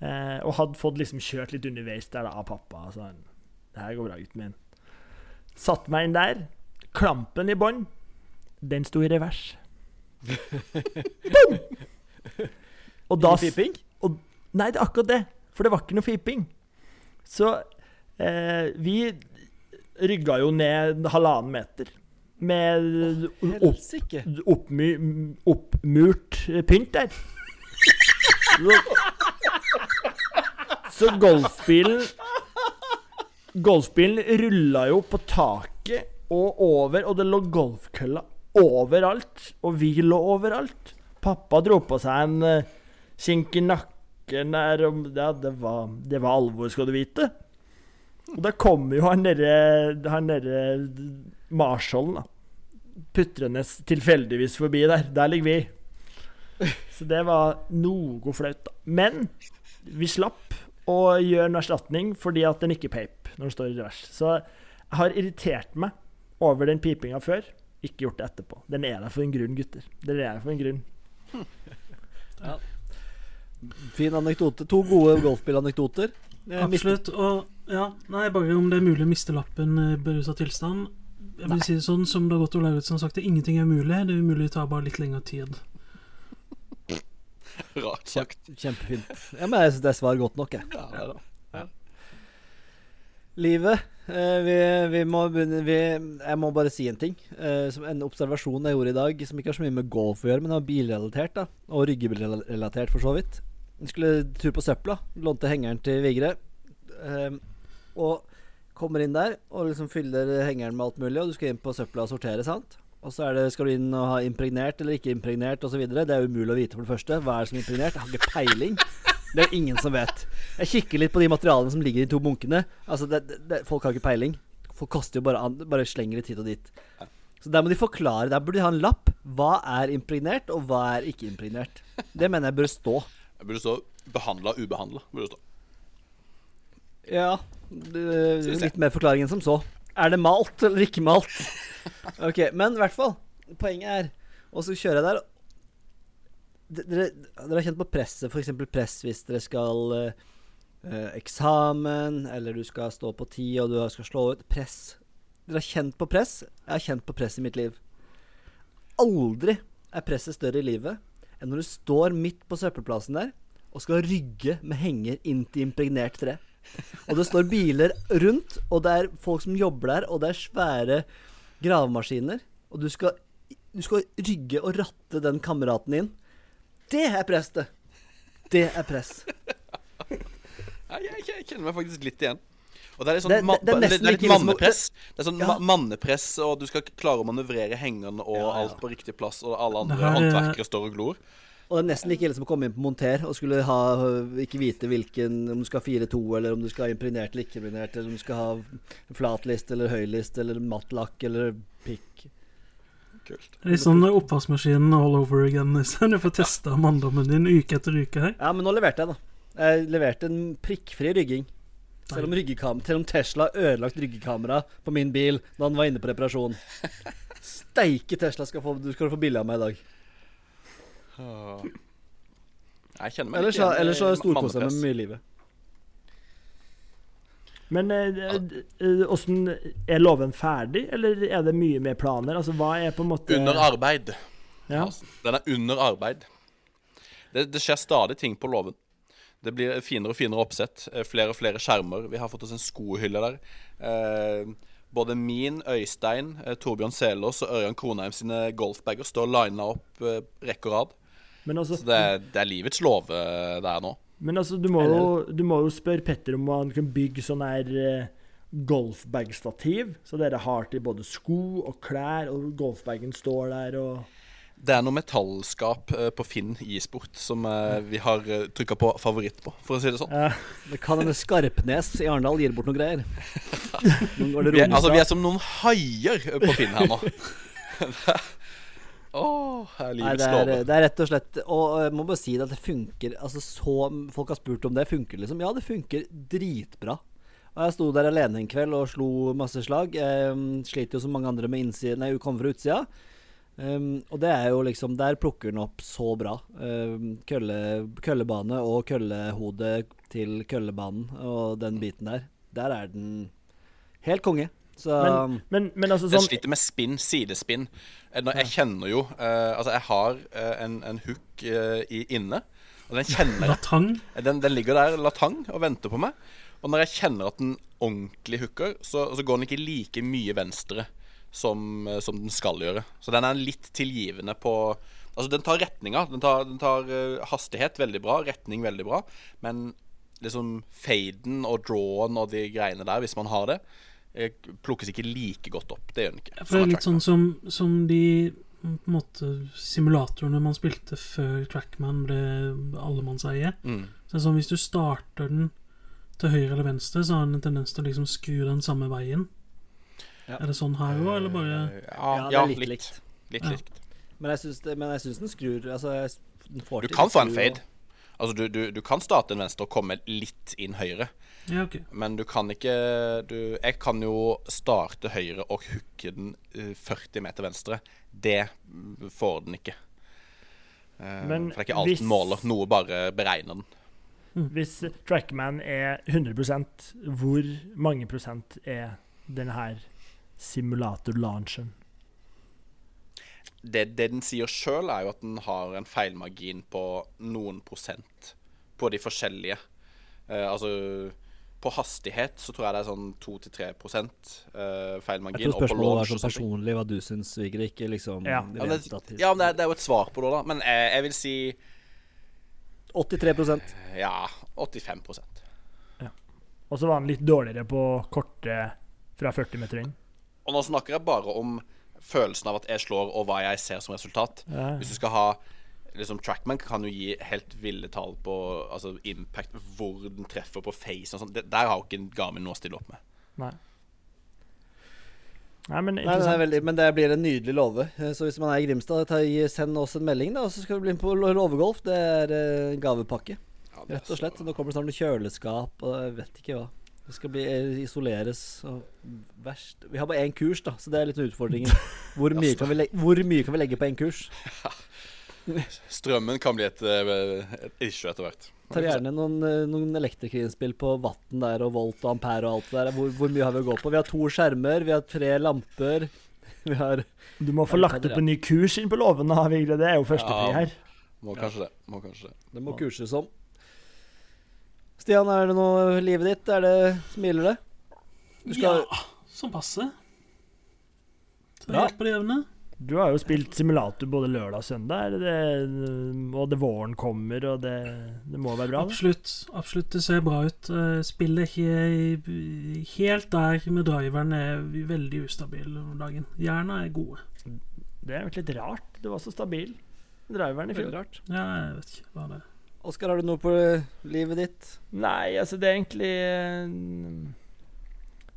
Eh, og hadde fått liksom kjørt litt underveis der da, av pappa. Så han Det her går bra, gutten min. Satt meg inn der. Klampen i bånn, den sto i revers. Boom! Og da Ingen? Nei, det er akkurat det. For det var ikke noe fiping. Så eh, vi rygga jo ned halvannen meter med opp, oppmurt pynt der. Så, golfbilen Golfbilen rulla jo på taket og over, og det lå golfkølla overalt. Og vi lå overalt. Pappa dro på seg en uh, kink i nakken der, og ja, det var, det var alvor, skal du vite. Og da kommer jo han derre Han derre Marshallen, da. Putrenes tilfeldigvis forbi der. Der ligger vi. Så det var noe flaut, da. Men vi slapp å gjør en erstatning fordi at den ikke peip når den står i revers. Så jeg har irritert meg over den pipinga før. Ikke gjort det etterpå. Den er der for en grunn, gutter. Den er der for en grunn. Fin anekdote. To gode golfbilanekdoter. Eh, Absolutt. Og ja, nei, bare om det er mulig å miste lappen i berusa tilstand. Jeg vil si det sånn som Dag Otto Lauritzen har sagt, det ingenting er umulig. Det er umulig å ta bare litt lengre tid. Rart sagt. Kjempefint. Ja, men jeg synes det er svar godt nok, jeg. Ja, det er det. Livet. Eh, vi, vi må begynne vi, Jeg må bare si en ting. Eh, som en observasjon jeg gjorde i dag, som ikke har så mye med golf å gjøre, men var bilrelatert. da Og ryggebilrelatert, for så vidt. Vi skulle tur på søpla. Lånte hengeren til Vigre. Eh, og kommer inn der og liksom fyller hengeren med alt mulig, og du skal inn på søpla og sortere, sant? Og så er det, skal du inn og ha impregnert eller ikke impregnert osv. Det er umulig å vite, for det første. Hva er det som er impregnert? Jeg har ikke peiling. Det er ingen som vet. Jeg kikker litt på de materialene som ligger i de to bunkene. Altså, det, det, Folk har ikke peiling. Folk koster jo bare, bare slenger det hit og dit. Så der må de forklare. Der burde de ha en lapp. Hva er impregnert, og hva er ikke impregnert? Det mener jeg bør stå. Jeg burde stå 'behandla ubehandla'. Burde stå. Ja. det- Litt mer forklaring enn som så. Er det malt eller ikke malt? Ok, Men i hvert fall. Poenget er Og så kjører jeg der. Dere, dere har kjent på presset, f.eks. press hvis dere skal eh, eh, eksamen, eller du skal stå på ti og du skal slå ut. Press. Dere har kjent på press? Jeg har kjent på press i mitt liv. Aldri er presset større i livet enn når du står midt på søppelplassen der og skal rygge med henger inn til impregnert tre. Og det står biler rundt, og det er folk som jobber der, og det er svære gravemaskiner. Og du skal, du skal rygge og ratte den kameraten inn. Det er press, det. Det er press. Jeg, jeg, jeg kjenner meg faktisk litt igjen. Og det er litt sånn Det- ma- det- det er det, er litt mannepress. Det er sånn Ja. ma mannepress, og du skal klare å manøvrere hengeren og Ja, ja. alt på riktig plass, og alle andre er- håndverkere står og glor. Og det er nesten like ille som å komme inn på monter og skulle ha, ikke vite hvilken Om du skal ha 4-2, eller om du skal ha impregnert eller ikke impregnert, eller om du skal ha flatlist eller høylist, eller mattlakk eller pikk. Kult. Det er litt sånn oppvaskmaskinen all over again. Så du får testa manndommen din uke etter uke her. Ja, men nå leverte jeg, da. Jeg leverte en prikkfri rygging. Selv om, selv om Tesla ødelagt ryggekamera på min bil da han var inne på reparasjon. Steike Tesla skal, få, du skal få bilde av meg i dag. Jeg kjenner meg Ellers, ikke igjen ellers har jeg storkoser jeg meg mye i livet. Men åssen eh, Er låven ferdig, eller er det mye mer planer? Altså, hva er på en måte Under arbeid. Ja. Altså, Den er under arbeid. Det, det skjer stadig ting på låven. Det blir finere og finere oppsett. eh, Flere og flere skjermer. Vi har fått oss en skohylle der. Eh, både min, Øystein, eh, Torbjørn Selås og Ørjan Kronheim sine golfbager står lina opp eh, rekke og rad. Men altså, Så det er, det er livets låve det er nå. men altså du, må jo, du må jo spørre Petter om han kan bygge sånn her eh, golfbagstativ. Så dere har til både sko og klær, og golfbagen står der og Det er noe metallskap eh, på Finn e-sport som eh, vi har trykka på favoritt på, for å si det sånn. Ja. Det kan hende Skarpnes i Arendal gir bort noen greier. Noen Vi er, altså, vi er som noen haier eh, på Finn her nå. Er Nei, det er, det er rett og slett Og jeg må bare si det at det funker Altså så Folk har spurt om det. Funker liksom? Ja, det funker dritbra. Og jeg sto der alene en kveld og slo masse slag. Sliter jo som mange andre med innsiden Nei, kommer fra utsida. Um, og det er jo liksom Der plukker den opp så bra. Um, kølle, køllebane og køllehode til køllebanen og den biten der. Der er den helt konge. Så Men, men, men altså Jeg sånn sliter med spinn, sidespinn. Jeg kjenner jo uh, Altså, jeg har eh, en, en hook uh, i, inne, og den kjenner jeg. Latang. Den, den ligger der latang og venter på meg. Og når jeg kjenner at den ordentlig hooker, så, så går den ikke like mye venstre som, som den skal gjøre. Så den er litt tilgivende på Altså, den tar retninga. Den tar, den tar hastighet veldig bra, retning veldig bra, men liksom faden og drawen og de greiene der, hvis man har det, plukkes ikke like godt opp. Det gjør den ikke. For det er litt sånn som, som de på en måte simulatorene man spilte før Trackman ble allemannseie. Mm. Så det er sånn Hvis du starter den til høyre eller venstre, så har den en tendens til å liksom skru den samme veien. Ja. Er det sånn her òg, eller bare Eh, Ja, Ja, det er ja litt litt. likt. Litt Ja. likt. Men jeg syns, det, men jeg syns den skrur Altså, den får Du kan få en fade. Altså, du, du, du kan starte en venstre og komme litt inn høyre. Ja, okay. Men du kan ikke du, Jeg kan jo starte høyre og hooke den eh, 40 meter venstre. Det mm, får den ikke. Eh, Men for det er ikke alt hvis- den måler. Noe bare beregner den. Hvis Trackman er 100% hvor mange prosent er denne her simulator-launchen? Det, det den sier sjøl, er jo at den har en feilmargin på noen prosent på de forskjellige. Eh, altså på hastighet så tror jeg det er sånn 2-3 uh, feilmargin. Jeg tror spørsmålet var launch sånn personlig hva du syns, Vigre, ikke liksom Ja. Ja, men, det, ja, men det, er, det er jo et svar på det, da. Men jeg, jeg vil si 83% ja 85 ja. Og så var han litt dårligere på korte fra 40 meter inn. Og nå snakker jeg bare om følelsen av at jeg slår, og hva jeg ser som resultat. Ja. Hvis du skal ha liksom Trackman kan jo gi helt ville tall på altså impact, hvor den treffer på face og sånn. Der har jo ikke Garmin noe å stille opp med. Nei. Nei, men Nei, det er veldig, men det blir en nydelig låve. Eh, Så hvis man er i Grimstad, ta, send oss en melding, da, og så skal du bli med på låvegolf. Det er en gavepakke, Ja, er rett og slett. så- Nå kommer det snart noe kjøleskap og jeg vet ikke hva. Det skal bli eh, isoleres og verst Vi har bare én kurs, da, så det er litt utfordringen. Hvor mye kan vi, legge, hvor mye kan vi legge på én kurs? Strømmen kan bli et, eh, et issue etter hvert. Tar gjerne noen, eh, noen elektrikerinnspill på vatten der og volt og ampere og alt det der. Hvor, hvor mye har vi å gå på? Vi har to skjermer, vi har tre lamper. Vi har Du må få lagt opp en ny kurs inn på låven, da, Vigre. Det er jo førstepri Ja. her. Må kanskje det. Må kanskje det. Det må kurses om. Stian, er det noe livet ditt? Er det Smiler det? Du skal Ja, sånn passe. Så Bra. helt på det jevne. Du har jo spilt simulator både lørdag og søndag, er det det, og det våren kommer, og det, det må være bra? Absolutt. absolutt, Det ser bra ut. Eh, Spillet er ikke helt der med driveren er veldig ustabil om dagen. Jerna er gode. Det er jo litt rart. Du var så stabil. Driveren i fjor. rart. Ja, jeg vet ikke hva det er. Oskar, har du noe på livet ditt? Nei, altså, det er egentlig eh,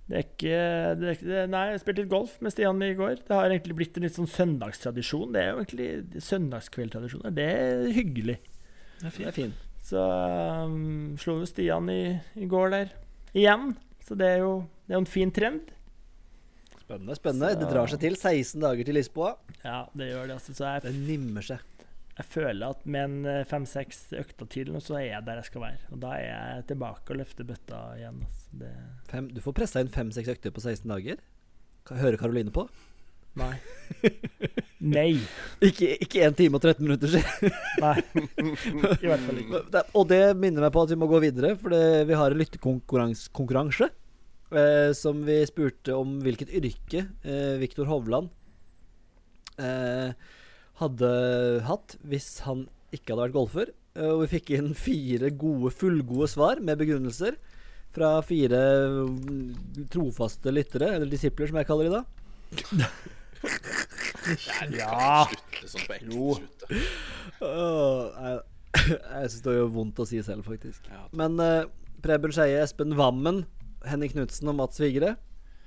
Det er ikke, det er det, Nei, jeg spilte litt golf med Stian i går. Det har egentlig blitt en litt sånn søndagstradisjon. Det er jo egentlig søndagskveldtradisjoner. Det er hyggelig. Det er Det er fint. fin. Så um, slo jo Stian i, i går der igjen. Så det er jo det er en fin trend. Spennende. spennende Så- Det drar seg til. 16 dager til Lisboa. Ja, det gjør det. altså Så jeg, Det nimmer seg. Jeg føler at med en eh, fem-seks økter til, nå, så er jeg der jeg skal være. Og da er jeg tilbake og løfter bøtta igjen. Altså. Det, Fem, du får pressa inn fem-seks økter på 16 dager. Hører Karoline på? nei. Nei. Ikke, ikke 1 time og 13 minutter siden. Nei. I hvert fall ikke. Og det minner meg på at vi må gå videre, for det, vi har en lyttekonkurranse. Eh, som vi spurte om hvilket yrke eh, Viktor Hovland eh, hadde hatt hvis han ikke hadde vært golfer. Eh, og vi fikk inn fire gode, fullgode svar med begrunnelser fra fire mm, trofaste lyttere, eller disipler som jeg kaller de da. Ja. Jo. Jeg jeg syns det gjør vondt å si selv, faktisk. Men uh, Preben Skeie, Espen Wammen, Henning Knutsen og Mats Vigre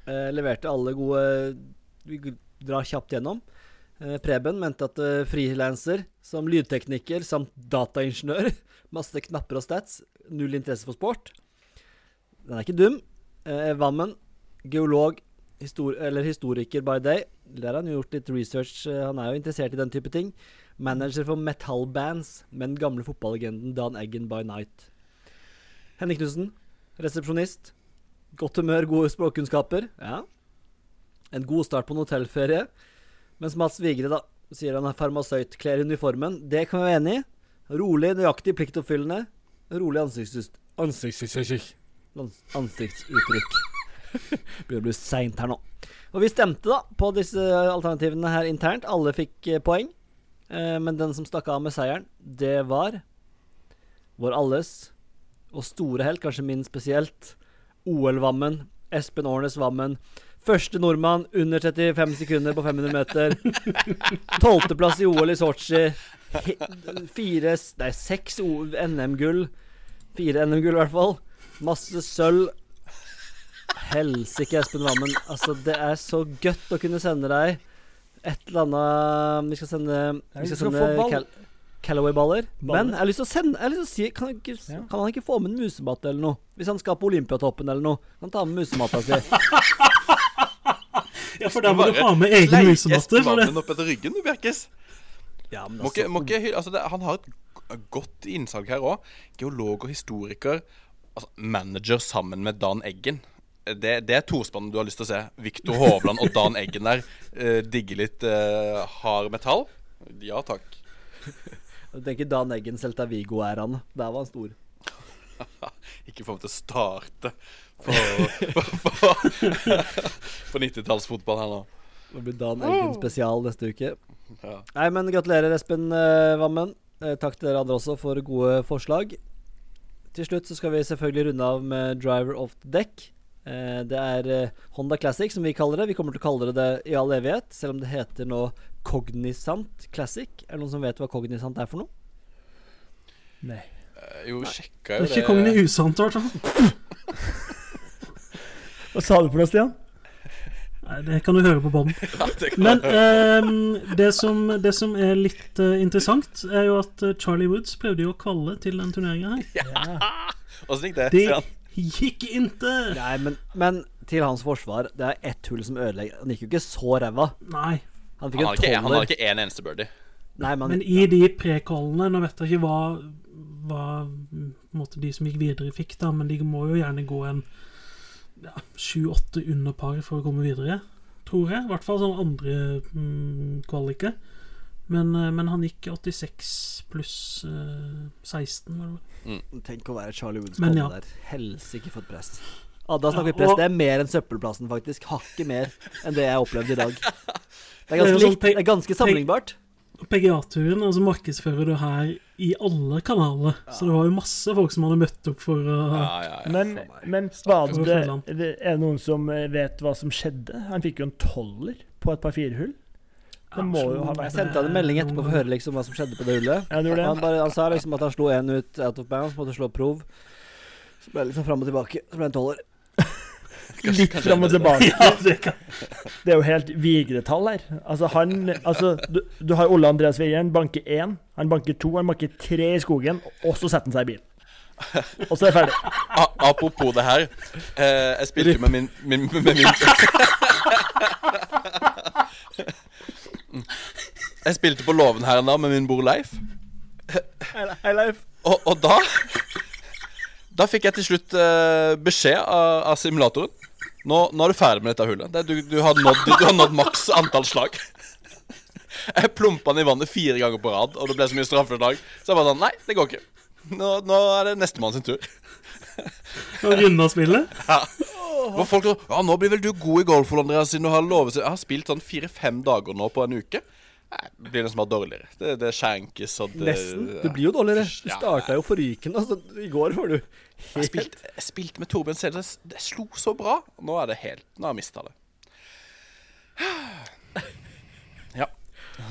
uh, leverte alle gode Vi drar kjapt gjennom. Eh, Preben mente at uh, frilanser som lydtekniker samt dataingeniør, masse knapper og stats, null interesse for sport. Den er ikke dum. Vammen, Wammen, geolog, histor eller historiker by day. Der har han gjort litt research. eh, han er jo interessert i den type ting. Manager for metallbands med den gamle fotballegenden Dan Eggen by night. Henning Knutsen, resepsjonist. Godt humør, gode språkkunnskaper. Ja. En god start på en hotellferie. Mens Mats Vigre da sier han er farmasøyt, kler uniformen. Det kan vi være enig i. Rolig, nøyaktig, pliktoppfyllende. Rolig. Ansiktsuttrykk. Ans- Ansiktsuttrykk. Begynner å bli seint her nå. Og vi stemte da på disse alternativene her internt. Alle fikk eh, poeng. Eh, men den som stakk av med seieren, det var vår alles og store helt, kanskje min spesielt, OL-Vammen. Espen Årnes Vammen. Første nordmann under 35 sekunder på 500 meter. Tolvteplass i OL i Sotsji. Fire Nei, seks NM-gull. Fire NM-gull, i hvert fall. Masse sølv. Helsike, Espen Wammen. Altså, det er så godt å kunne sende deg et eller annet Vi skal sende Vi skal sende få ball. Cal Callaway-baller. Men jeg har lyst til å sende Jeg har lyst til å si Kan han ikke, kan han ikke få med en musematte eller noe? Hvis han skal på Olympiatoppen eller noe. Kan han ta med musematta si. Ja, for da må du ha med egen. Espen For opp etter ryggen, du, Bjerkes. Ja, men Må ikke, må ikke, altså det, han har et godt innsalg her òg. Geolog og historiker. Altså, manager sammen med Dan Eggen. Det, det er tospannet du har lyst til å se. Viktor Hovland og Dan Eggen der. Eh, digger litt eh, hard metall. Ja takk. Jeg tenker Dan Eggen Celta Vigo-æraen. Der var han stor. Ikke få meg til å starte på, på, på, på 90-tallsfotball her nå. Det blir Dan Eggen spesial neste uke. Ja. Nei, men gratulerer, Espen eh, Vammen. Eh, takk til dere andre også for gode forslag. Til slutt så skal vi selvfølgelig runde av med Driver of the Deck. Eh, det er eh, Honda Classic, som vi kaller det. Vi kommer til å kalle det det i all evighet, selv om det heter nå Cognizant Classic. Er det noen som vet hva Cognizant er for noe? Nei. Eh, Jo, sjekka Det Det er ikke Cogni i usant, i hvert fall. Hva sa du for noe, Stian? Nei, det kan du høre på bånd. Ja, Men eh, det, som, det som er litt eh, interessant, er jo at eh, Charlie Woods prøvde jo å kvalle til den turneringa her. Åssen gikk det? Det Stian? gikk ikke! Nei, men, men til hans forsvar, det er ett hull som ødelegger. Han gikk jo ikke så ræva. Nei. Han fikk Han har ikke, han har ikke en eneste birdie. Nei, men, Men i de pre-callene Nå vet jeg ikke hva, hva måte, de som gikk videre, fikk, da, men de må jo gjerne gå en ja, sju-åtte under par for å komme videre, tror jeg. I hvert fall sånn andre mm, kvaliker. Men, eh, men han gikk 86 pluss eh, 16, var det vel. tenk å være Charlie Woods ja. der. Helsike for et press. Ah, da snakker Ja, vi press. og- Det er mer enn søppelplassen, faktisk. Hakket mer enn det jeg opplevde i dag. Det er ganske sånn likt. Det er ganske sammenlignbart. PGA-turen altså markedsfører du her i alle kanaler. Så det var jo masse folk som hadde møtt opp for å Ja, ja, ja. Men, men var det, er det noen som vet hva som skjedde? Han fikk jo en toller på et par firehull. Det må jo ha Jeg sendte han en melding etterpå for å høre liksom hva som skjedde på det hullet. Ja, han bare, han sa liksom at han slo en ut out of bounds, måtte slå prov. Så ble det liksom fram og tilbake. Så ble det en toller. Litt fram og tilbake. Ja, det kan Det er jo helt vigretall her. Altså, han Altså, du, du har Ole Andreas Weieren, banker én. Han banker to, han banker tre i skogen, og så setter han seg i bilen. Og så er det ferdig. A- Apropos det her. Eh, jeg spilte jo med min, min, med min Jeg spilte på låven her en dag med min bror Leif. Hei, Leif. Og, og da Da fikk jeg til slutt eh, beskjed av, av simulatoren. Nå, nå er du ferdig med dette hullet. Det, du, du, har nådd, du har nådd maks antall slag. Jeg plumpa den i vannet fire ganger på rad, og det ble så mye straffer i dag. Så jeg bare sånn Nei, det går ikke. Nå, nå er det nestemann sin tur. Å runde spillet. Hvor folk tror Ja, nå blir vel du god i golf, Andreas, siden du har lovet Jeg har spilt sånn fire-fem dager nå på en uke. Nei, det blir nesten bare dårligere. Det, det skjenkes og det Nesten. Det blir jo dårligere. Du starta jo forrykende. Altså, I går var du Jeg helt spilte, jeg spilte med Torbjørn Selnes. Det slo så bra. Nå er det helt Nå har jeg mista det. Ja,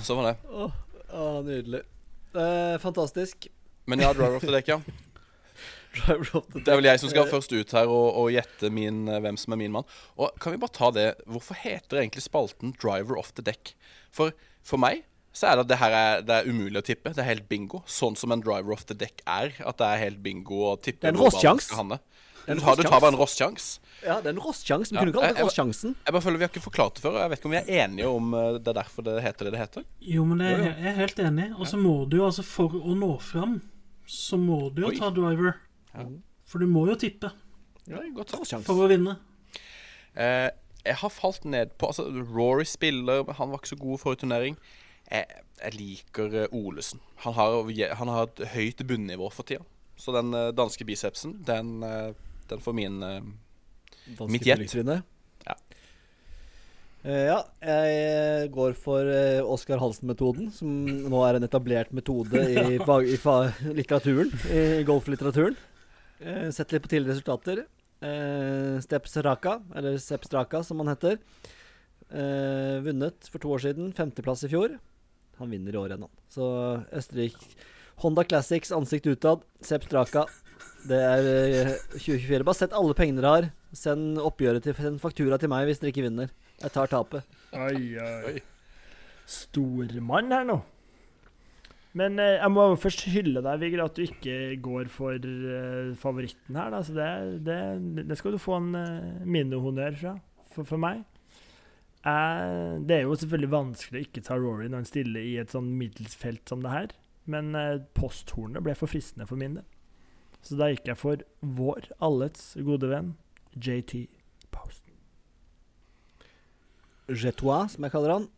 sånn var det. Å, nydelig. Eh, fantastisk. Men ja, Driver of the Deck, ja. Driver of the Det er vel jeg som skal først ut her og, og gjette min, eh, hvem som er min mann. Og kan vi bare ta det Hvorfor heter egentlig spalten Driver of the Deck? For, for meg så er det at det her er, det er umulig å tippe. Det er helt bingo. Sånn som en Driver of the Deck er. At det er helt bingo å tippe Det er en en Du tar, du tar bare en rosskjans. Ja, det er en rosskjans. Vi Ja, kunne kalt jeg- det jeg- rosssjansen. Jeg bare føler Vi har ikke forklart det før, og jeg vet ikke om vi er enige om eh, det er derfor det heter det det heter. Jo, men det er, jeg er helt enig. Og så må du jo, altså for å nå fram, så må du jo Oi. ta driver. For du må jo tippe Ja, godt. For å vinne. Eh, jeg har falt ned på Altså, Rory spiller, han var ikke så god forrige turnering. Jeg, jeg liker eh, Olesen. Han har, han har et høyt bunnivå for tida. Så den eh, danske bicepsen, den, eh, den får min Danske Mitt gjett. Ja. Eh, ja, jeg går for uh, Oskar Halsen-metoden, som nå er en etablert metode i, fag, i fa litteraturen, i golflitteraturen. Uh, sett litt på tidligere resultater. Uh, Steps Raka, eller Sepp Straka som han heter. Eh, vunnet for to år siden. Femteplass i fjor. Han vinner i år han. Så Østerrike Honda Classics ansikt utad. Sepp Straka. Det er eh, 2024. Bare sett alle pengene dere har. Send oppgjøret til Send faktura til meg hvis dere ikke vinner. Jeg tar tapet. Oi. Oi. Stormann her nå. Men eh, jeg må først hylle deg, Vigre, at du ikke går for eh, favoritten her. Da. Så det, det, det skal du få en uh, minnehonnør fra for, for meg. Eh, det er jo selvfølgelig vanskelig å ikke ta Rory når han stiller i et sånn middelsfelt som det her, men uh, posthornet ble for fristende for min del. Så da gikk jeg for vår allets gode venn JT Posten. Jetois, som jeg kaller han.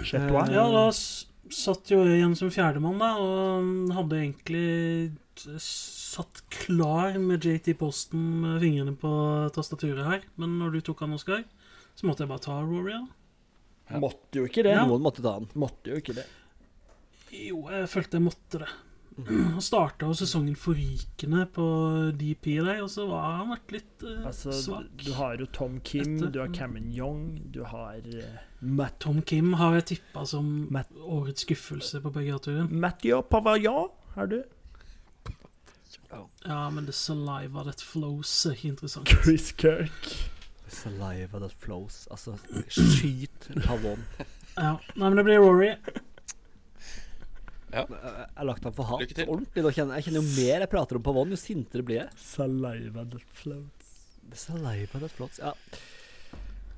Jetois? Eh, Ja, la oss, satt jo igjen som fjerdemann, da, og hadde egentlig satt klar med JT Posten med fingrene på tastaturet her. Men når du tok han, Oskar, så måtte jeg bare ta Rory. da. Måtte jo ikke det. Ja. Noen måtte ta han. Måtte jo ikke det. Jo, jeg følte jeg måtte det. Han starta jo sesongen forrykende på DP der, og så har han vært litt uh, Altså, svak. du har jo Tom Kim, Etter. du har Cameron Young, du har uh, Matt, Tom Kim har jeg tippa som Matt- årets skuffelse på PGA-turen. Matthew Pavaya er du. Ja, men det saliva that flows er ikke interessant. Chris Kirk. Saliva that flows. Altså, skyt pavon. Ja, Nei, men det blir Rory. Jeg har lagt han for hat. Ordentlig. Nå kjenner, jeg kjenner jo mer jeg prater om pavon, jo sintere blir jeg. Saliva that floats. Saliva that floats. Ja.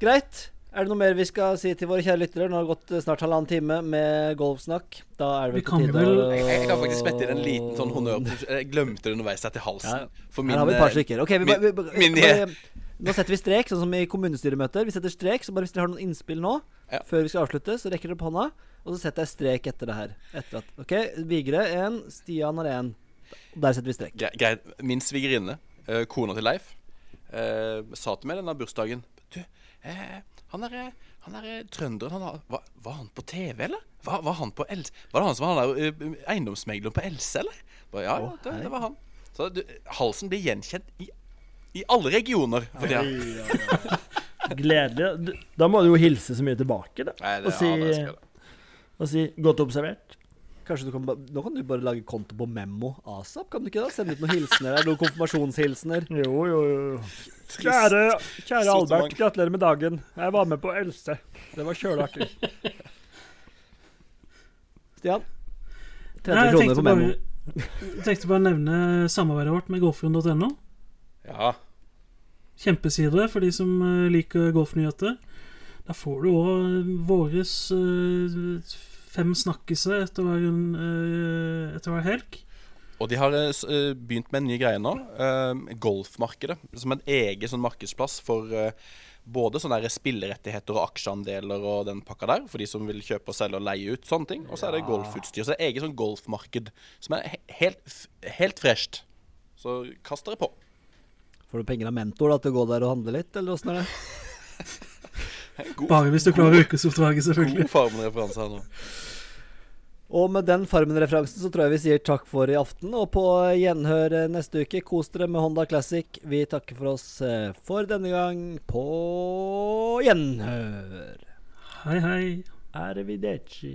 Greit. Er det noe mer vi skal si til våre kjære lyttere? Nå har det gått eh, snart halvannen time med golfsnakk. Da er det Vi vel på kan tide å- Jeg, jeg kan faktisk spette inn en liten sånn honnør. Jeg glemte det underveis her til halsen. Ja. For Her har vi et par eh, stykker. Ok, vi, min- vi, vi, min- bare- Nå setter vi strek, sånn som i kommunestyremøter. Vi setter strek, så bare hvis dere har noen innspill nå, Ja. før vi skal avslutte, så rekker dere opp hånda, og så setter jeg strek etter det her. Etter at, ok, Vigre én, Stian har én. Der setter vi strek. Gre- Greit. Min svigerinne, eh, kona til Leif, eh, sa til meg denne bursdagen Du, eh, han derre han der, trønderen han har, var, var han på TV, eller? Var, var han på Else? Var det han som var han der uh, eiendomsmegleren på Else, eller? Bare, ja, oh, det, det var han. Så du, halsen blir gjenkjent i, i alle regioner. For ja. Gledelig. Du- Da må du jo hilse så mye tilbake, da. Nei, det, Og si, ja, det. Og si 'godt observert'. Kanskje du kan Nå kan du bare lage konto på Memo ASAP, kan du ikke da? Sende ut noen hilsener der, noen konfirmasjonshilsener. Jo, jo, jo. Trist. Kjære, kjære Albert, gratulerer med dagen. Jeg var med på Else. Det var kjølartig. Stian? 30 Nei, kroner på Memo. jeg tenkte bare å nevne samarbeidet vårt med golfrund.no. Ja. Kjempeside for de som eh, liker golfnyheter. Der får du òg våres eh, fem snakkiser etter hver, eh, etter hver helg. Og de har eh, eh, begynt med en ny greie nå. eh, golfmarkedet. Som en egen sånn markedsplass for eh, både sånne der spillerettigheter og aksjeandeler og den pakka der. For de som vil kjøpe og selge og leie ut sånne ting. Og så er det golfutstyr. Så det er eget sånn golfmarked som er he helt, helt fresht. Så kast dere på. Får du penger av mentor da, til å gå der og handle litt, eller åssen er det? God, Bare hvis du klarer ukesoppdraget, selvfølgelig. god Farmen-referanse her nå. Og med den Farmen-referansen så tror jeg vi sier takk for i aften. Og på gjenhør eh, neste uke. Kos dere med Honda Classic. Vi takker for oss eh, for denne gang. På gjenhør. Hei, hei. Arrivederci.